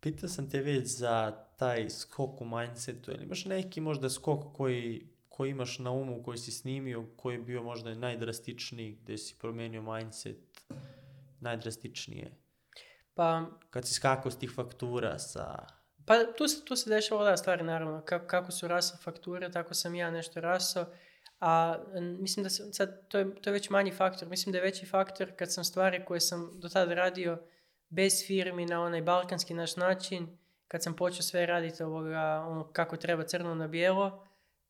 Pitao sam te već za taj skok u mindsetu. imaš neki možda skok koji, koji imaš na umu, koji si snimio, koji je bio možda najdrastičniji, gdje si promijenio mindset najdrastičnije? Pa... Kad si skakao s tih faktura sa... Pa tu se, tu se dešava da stvari naravno. Kako, kako su rasle fakture, tako sam ja nešto raso A mislim da sad, to, je, to je već manji faktor. Mislim da je veći faktor kad sam stvari koje sam do tada radio bez firmi na onaj balkanski naš način, kad sam počeo sve raditi ovoga, ono kako treba crno na bijelo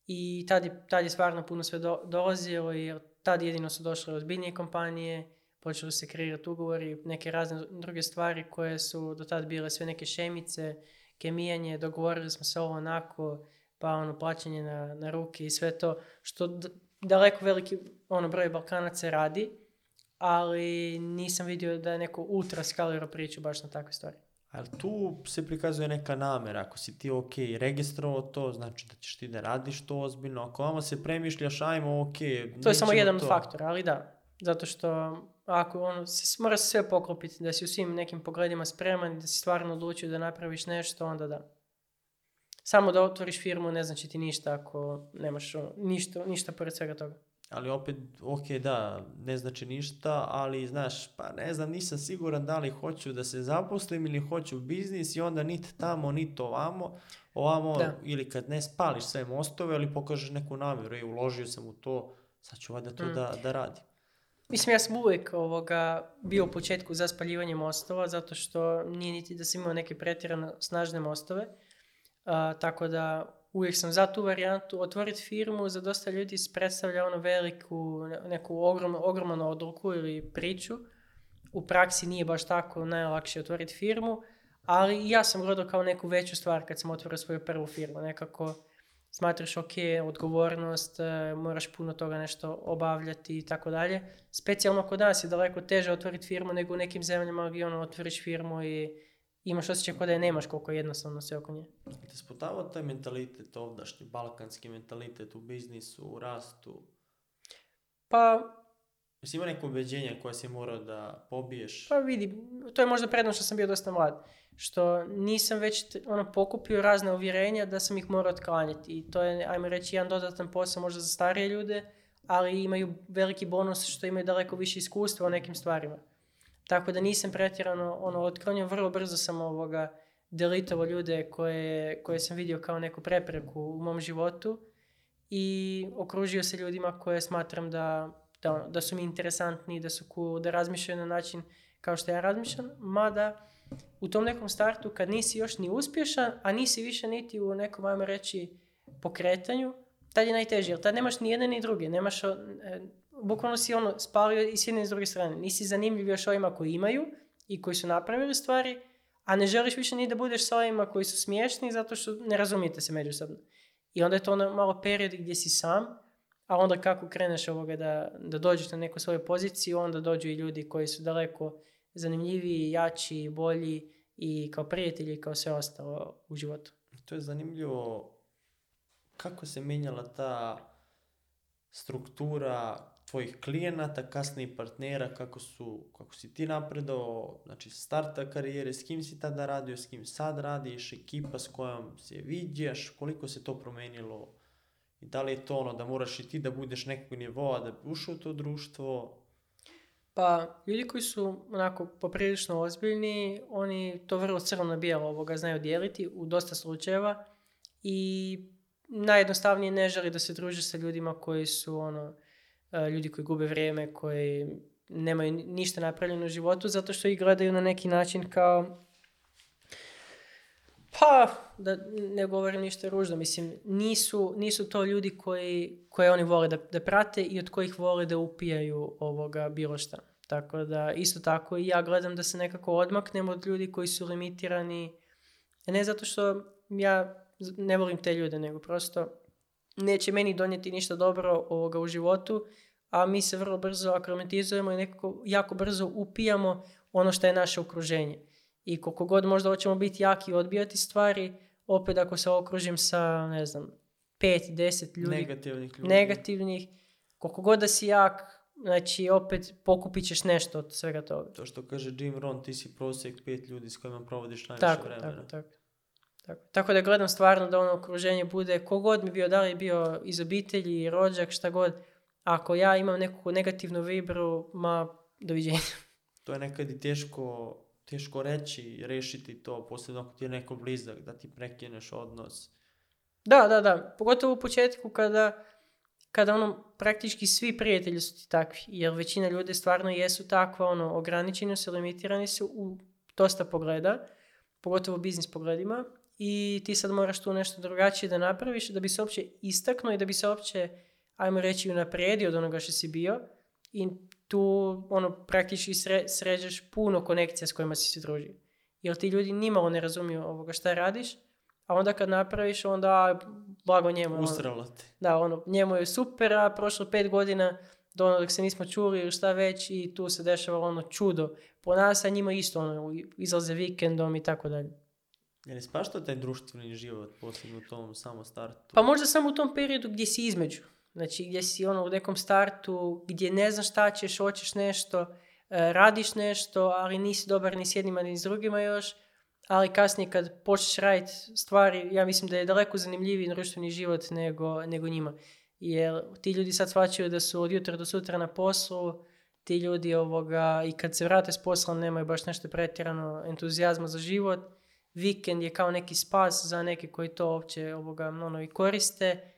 i tad je, tad je stvarno puno sve do, dolazilo i tad jedino su došle ozbiljnije kompanije počeli se kreirati ugovori, neke razne druge stvari koje su do tad bile sve neke šemice, kemijanje, dogovorili smo se ovo onako, pa ono plaćanje na, na ruke i sve to, što daleko veliki ono, broj Balkanaca radi, ali nisam vidio da je neko ultra skalero priču baš na takve stvari. Ali tu se prikazuje neka namera, ako si ti ok registrovao to, znači da ćeš ti da radiš to ozbiljno, ako vama se premišljaš, ajmo ok. To je samo jedan od faktora, ali da, zato što ako ono, se, mora se sve poklopiti, da si u svim nekim pogledima spreman da si stvarno odlučio da napraviš nešto, onda da. Samo da otvoriš firmu ne znači ti ništa ako nemaš ono, ništa, ništa pored svega toga. Ali opet, ok, da, ne znači ništa, ali znaš, pa ne znam, nisam siguran da li hoću da se zaposlim ili hoću biznis i onda niti tamo, niti ovamo, ovamo, da. ili kad ne spališ sve mostove, ili pokažeš neku namjeru i uložio sam u to, sad ću valjda to mm. da, da radim. Mislim, ja sam uvijek ovoga bio u početku za spaljivanje mostova, zato što nije niti da sam imao neke pretjerano snažne mostove. tako da uvijek sam za tu varijantu. Otvoriti firmu za dosta ljudi predstavlja ono veliku, neku ogromnu, ogromnu odluku ili priču. U praksi nije baš tako najlakše otvoriti firmu, ali ja sam gledao kao neku veću stvar kad sam otvorio svoju prvu firmu. Nekako smatraš ok, odgovornost, e, moraš puno toga nešto obavljati i tako dalje. Specijalno kod nas je daleko teže otvoriti firmu nego u nekim zemljama gdje ono otvoriš firmu i imaš osjećaj kod da je nemaš koliko jednostavno sve oko nje. Te taj mentalitet ovdašnji, balkanski mentalitet u biznisu, u rastu? Pa... Jesi imao neko ubeđenje koje si morao da pobiješ? Pa vidi, to je možda prednost što sam bio dosta mlad što nisam već ono, pokupio razne uvjerenja da sam ih morao otklanjati. I to je, ajmo reći, jedan dodatan posao možda za starije ljude, ali imaju veliki bonus što imaju daleko više iskustva o nekim stvarima. Tako da nisam pretjerano ono, otklanio, vrlo brzo sam ovoga delitovo ljude koje, koje sam vidio kao neku prepreku u mom životu i okružio se ljudima koje smatram da, da, su mi interesantni, da su da razmišljaju na način kao što ja razmišljam, mada u tom nekom startu kad nisi još ni uspješan, a nisi više niti u nekom, ajmo reći, pokretanju, tad je najteže, jer tad nemaš ni jedne ni druge, nemaš, e, bukvalno si ono spalio i s jedne i s druge strane, nisi zanimljiv još ovima koji imaju i koji su napravili stvari, a ne želiš više ni da budeš sa ovima koji su smiješni zato što ne razumijete se međusobno. I onda je to ono malo period gdje si sam, a onda kako kreneš ovoga da, da dođeš na neku svoju poziciju, onda dođu i ljudi koji su daleko zanimljiviji, jači, bolji i kao prijatelji i kao sve ostalo u životu. To je zanimljivo kako se mijenjala ta struktura tvojih klijenata, kasnije partnera, kako, su, kako si ti napredao, znači starta karijere, s kim si tada radio, s kim sad radiš, ekipa s kojom se viđaš, koliko se to promijenilo i da li je to ono da moraš i ti da budeš nekog nivoa da bi ušao u to društvo pa ljudi koji su onako poprilično ozbiljni, oni to vrlo crno bijelo ovoga znaju dijeliti u dosta slučajeva i najjednostavnije ne želi da se druže sa ljudima koji su ono, e, ljudi koji gube vrijeme, koji nemaju ništa napravljeno u životu zato što ih gledaju na neki način kao pa, da ne govorim ništa ružno, mislim, nisu, nisu to ljudi koji, koje oni vole da, da prate i od kojih vole da upijaju ovoga bilo šta. Tako da isto tako i ja gledam da se nekako odmaknem od ljudi koji su limitirani. Ne zato što ja ne volim te ljude, nego prosto neće meni donijeti ništa dobro ovoga u životu, a mi se vrlo brzo akromatizujemo i nekako jako brzo upijamo ono što je naše okruženje. I koliko god možda hoćemo biti jaki i odbijati stvari, opet ako se okružim sa, ne znam, pet, deset ljudi negativnih, ljudi. negativnih koliko god da si jak, znači opet pokupit ćeš nešto od svega toga. To što kaže Jim Rohn, ti si prosjek pet ljudi s kojima provodiš najviše tako, vremena. Tako, tako. Tako. tako da gledam stvarno da ono okruženje bude, kogod mi bio, da li bio iz obitelji, rođak, šta god, ako ja imam neku negativnu vibru, ma doviđenja. To je nekad i teško teško reći, rešiti to, posebno ako ti je neko blizak, da ti prekineš odnos. Da, da, da. Pogotovo u početku kada, kada ono, praktički svi prijatelji su ti takvi, jer većina ljudi stvarno jesu takva, ono, ograničeni su, limitirani su u dosta pogleda, pogotovo biznis pogledima, i ti sad moraš tu nešto drugačije da napraviš da bi se uopće istaknuo i da bi se uopće, ajmo reći, unaprijedio od onoga što si bio i tu ono, praktički sre, sređeš puno konekcija s kojima si se družio. Jer ti ljudi nimalo ne razumiju ovoga šta radiš, a onda kad napraviš, onda blago njemu. Ono. Ustravila Da, ono, njemu je super, a prošlo pet godina do ono dok se nismo čuli ili šta već i tu se dešava ono čudo. Po nas, a njima isto ono, izlaze vikendom i tako dalje. ne spašta taj društveni život, posebno u tom samo startu? Pa možda samo u tom periodu gdje si između. Znači gdje si ono u nekom startu, gdje ne znaš šta ćeš, hoćeš nešto, e, radiš nešto, ali nisi dobar ni s jednima ni s drugima još, ali kasnije kad počneš raditi stvari, ja mislim da je daleko zanimljiviji društveni život nego, nego njima. Jer ti ljudi sad shvaćaju da su od jutra do sutra na poslu, ti ljudi ovoga, i kad se vrate s posla nemaju baš nešto pretjerano entuzijazma za život. Vikend je kao neki spas za neke koji to uopće ovoga, ono, i koriste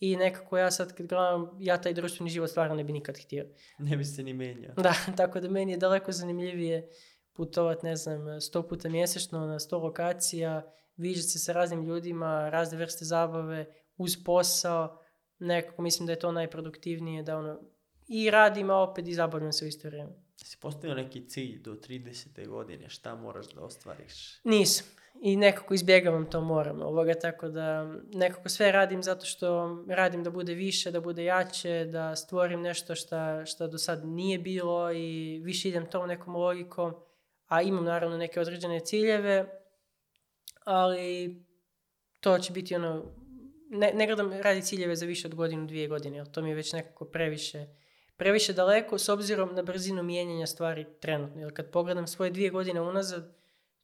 i nekako ja sad kad gledam, ja taj društveni život stvarno ne bi nikad htio. Ne bi se ni menio. Da, tako da meni je daleko zanimljivije putovati, ne znam, sto puta mjesečno na sto lokacija, viđati se sa raznim ljudima, razne vrste zabave, uz posao, nekako mislim da je to najproduktivnije, da ono, i radim, a opet i zabavljam se u isto vrijeme. Si postavio neki cilj do 30. godine, šta moraš da ostvariš? Nisam i nekako izbjegavam to moram ovoga, tako da nekako sve radim zato što radim da bude više, da bude jače, da stvorim nešto što do sad nije bilo i više idem to nekom logikom, a imam naravno neke određene ciljeve, ali to će biti ono, ne, gledam radi ciljeve za više od godinu, dvije godine, to mi je već nekako previše, previše daleko s obzirom na brzinu mijenjanja stvari trenutno. Jer kad pogledam svoje dvije godine unazad,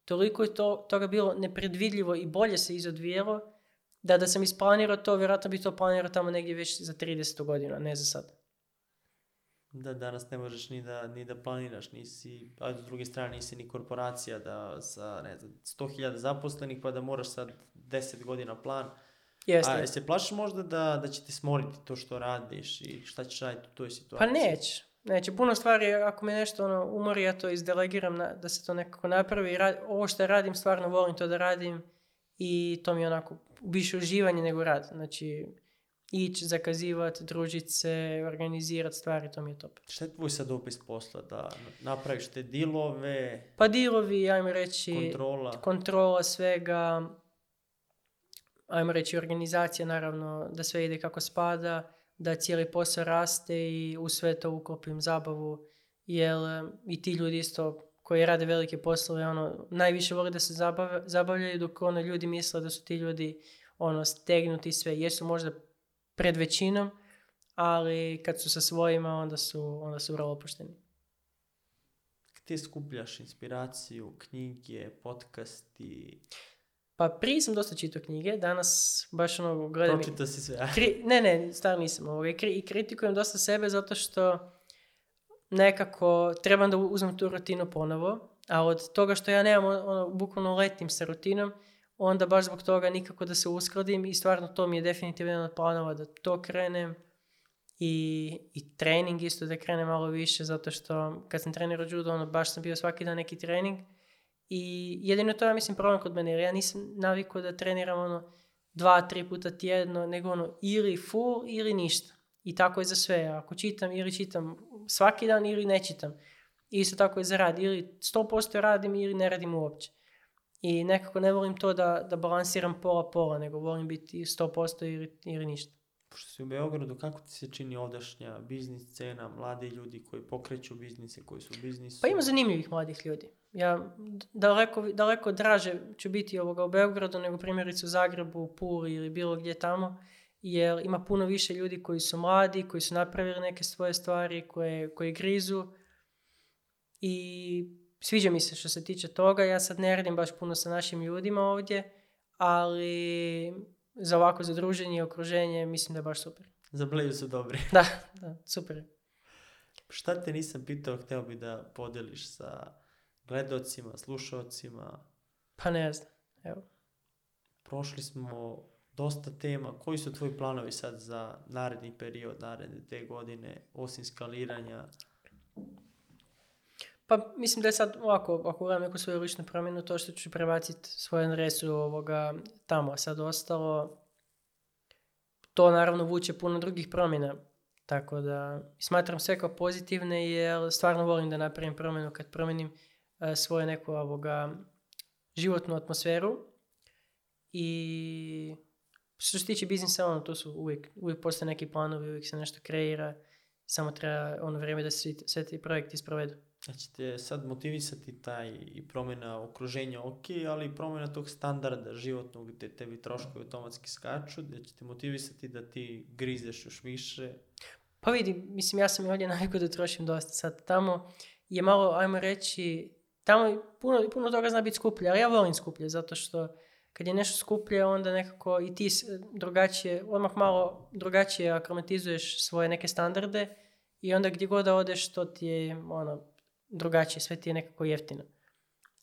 toliko je to, toga bilo nepredvidljivo i bolje se izodvijelo, da da sam isplanirao to, vjerojatno bi to planirao tamo negdje već za 30 godina, ne za sad. Da, danas ne možeš ni da, ni da planiraš, nisi, a s druge strane nisi ni korporacija da sa, ne znam, 100.000 zaposlenih pa da moraš sad 10 godina plan. Jeste. A se plašiš možda da, da će ti smoriti to što radiš i šta ćeš raditi u toj pa situaciji? Pa neć. Znači, puno stvari, ako me nešto ono, umori, ja to izdelegiram na, da se to nekako napravi. ovo što radim, stvarno volim to da radim i to mi je onako više uživanje nego rad. Znači, ići, zakazivati, družiti se, organizirati stvari, to mi je top. Šta je tvoj sad opis posla da napraviš te dilove? Pa dilovi, ajmo reći, kontrola, kontrola svega, ajmo reći organizacija naravno, da sve ide kako spada da cijeli posao raste i u sve to ukopim zabavu, jer i ti ljudi isto koji rade velike poslove, ono, najviše vole da se zabavljaju dok ono, ljudi misle da su ti ljudi ono, stegnuti sve. Jesu možda pred većinom, ali kad su sa svojima, onda su, onda su vrlo opušteni. Ti skupljaš inspiraciju, knjige, podcasti? Pa prije sam dosta čitao knjige, danas baš ono gledam... Pročitao Ne, ne, star nisam ovoga. I, I kritikujem dosta sebe zato što nekako trebam da uzmem tu rutinu ponovo, a od toga što ja nemam, ono, bukvalno letim sa rutinom, onda baš zbog toga nikako da se uskladim i stvarno to mi je definitivno jedan od planova da to krenem i, i trening isto da krenem malo više zato što kad sam trenirao judo, ono, baš sam bio svaki dan neki trening i jedino to ja mislim problem kod mene, jer ja nisam navikao da treniram ono dva, tri puta tjedno, nego ono ili full ili ništa. I tako je za sve. Ako čitam ili čitam svaki dan ili ne čitam. Isto tako je za rad. Ili 100% radim ili ne radim uopće. I nekako ne volim to da, da balansiram pola-pola, nego volim biti 100% ili, ili ništa. Pošto si u Beogradu, kako ti se čini ovdašnja biznis cena, mladi ljudi koji pokreću biznise, koji su u Pa ima zanimljivih mladih ljudi. Ja daleko, draže ću biti ovoga u Beogradu nego primjerice u Zagrebu, u Puli ili bilo gdje tamo, jer ima puno više ljudi koji su mladi, koji su napravili neke svoje stvari, koje, koje grizu i sviđa mi se što se tiče toga. Ja sad ne radim baš puno sa našim ljudima ovdje, ali za ovako zadruženje i okruženje mislim da je baš super. Za pleju su dobri. da, da, super. Šta te nisam pitao, htio bi da podeliš sa gledocima, slušalcima? Pa ne znam, evo. Prošli smo dosta tema. Koji su tvoji planovi sad za naredni period, naredne te godine, osim skaliranja? Pa mislim da je sad ovako, ako gledam neku svoju ličnu promjenu, to što ću prebaciti svoju resu ovoga tamo, a sad ostalo, to naravno vuče puno drugih promjena. Tako da smatram sve kao pozitivne jer stvarno volim da napravim promjenu kad promijenim E, svoje neku ovoga, životnu atmosferu i što se tiče biznisa, ono, to su uvijek, uvijek postoje neki planovi, uvijek se nešto kreira, samo treba ono vrijeme da se sve ti projekti sprovedu. Znači te sad motivisati taj i promjena okruženja ok, ali i promjena tog standarda životnog gdje tebi troškovi automatski skaču, da će te motivisati da ti grizeš još više. Pa vidi, mislim ja sam i ovdje navikao da trošim dosta sad tamo. Je malo, ajmo reći, tamo puno, puno toga zna biti skuplje, ali ja volim skuplje, zato što kad je nešto skuplje, onda nekako i ti drugačije, odmah malo drugačije akromatizuješ svoje neke standarde i onda gdje god da odeš, to ti je ono, drugačije, sve ti je nekako jeftino.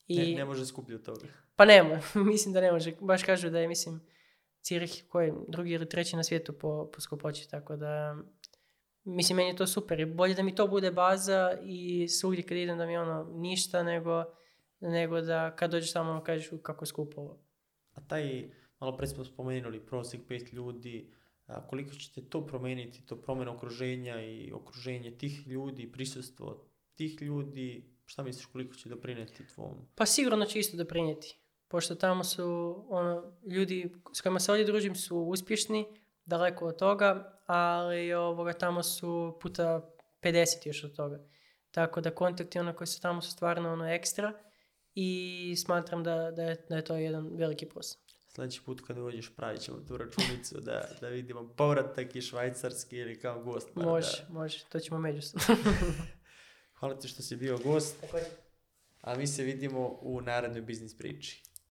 I, ne, može skuplje od toga. Pa ne mislim da ne može. Baš kažu da je, mislim, Cirih koji drugi ili treći na svijetu po, po skupoći, tako da Mislim, meni je to super i bolje da mi to bude baza i svugdje kad idem da mi ono ništa nego, nego da kad dođeš tamo ono kažeš kako je skupo ovo. A taj, malo pre smo spomenuli, prosjek pet ljudi, a koliko ćete to promijeniti, to promjena okruženja i okruženje tih ljudi, prisustvo tih ljudi, šta misliš koliko će doprinijeti tvom? Pa sigurno će isto doprinijeti, pošto tamo su ono, ljudi s kojima se ovdje družim su uspješni, daleko od toga, ali ovoga, tamo su puta 50 još od toga. Tako da kontakti ono koji su tamo su stvarno ono ekstra i smatram da, da, je, da je to jedan veliki plus. Sljedeći put kad dođeš pravit ćemo tu računicu da, da vidimo povratak i švajcarski ili kao gost. Može, da... može, to ćemo međusobno. Hvala ti što si bio gost. A mi se vidimo u narednoj biznis priči.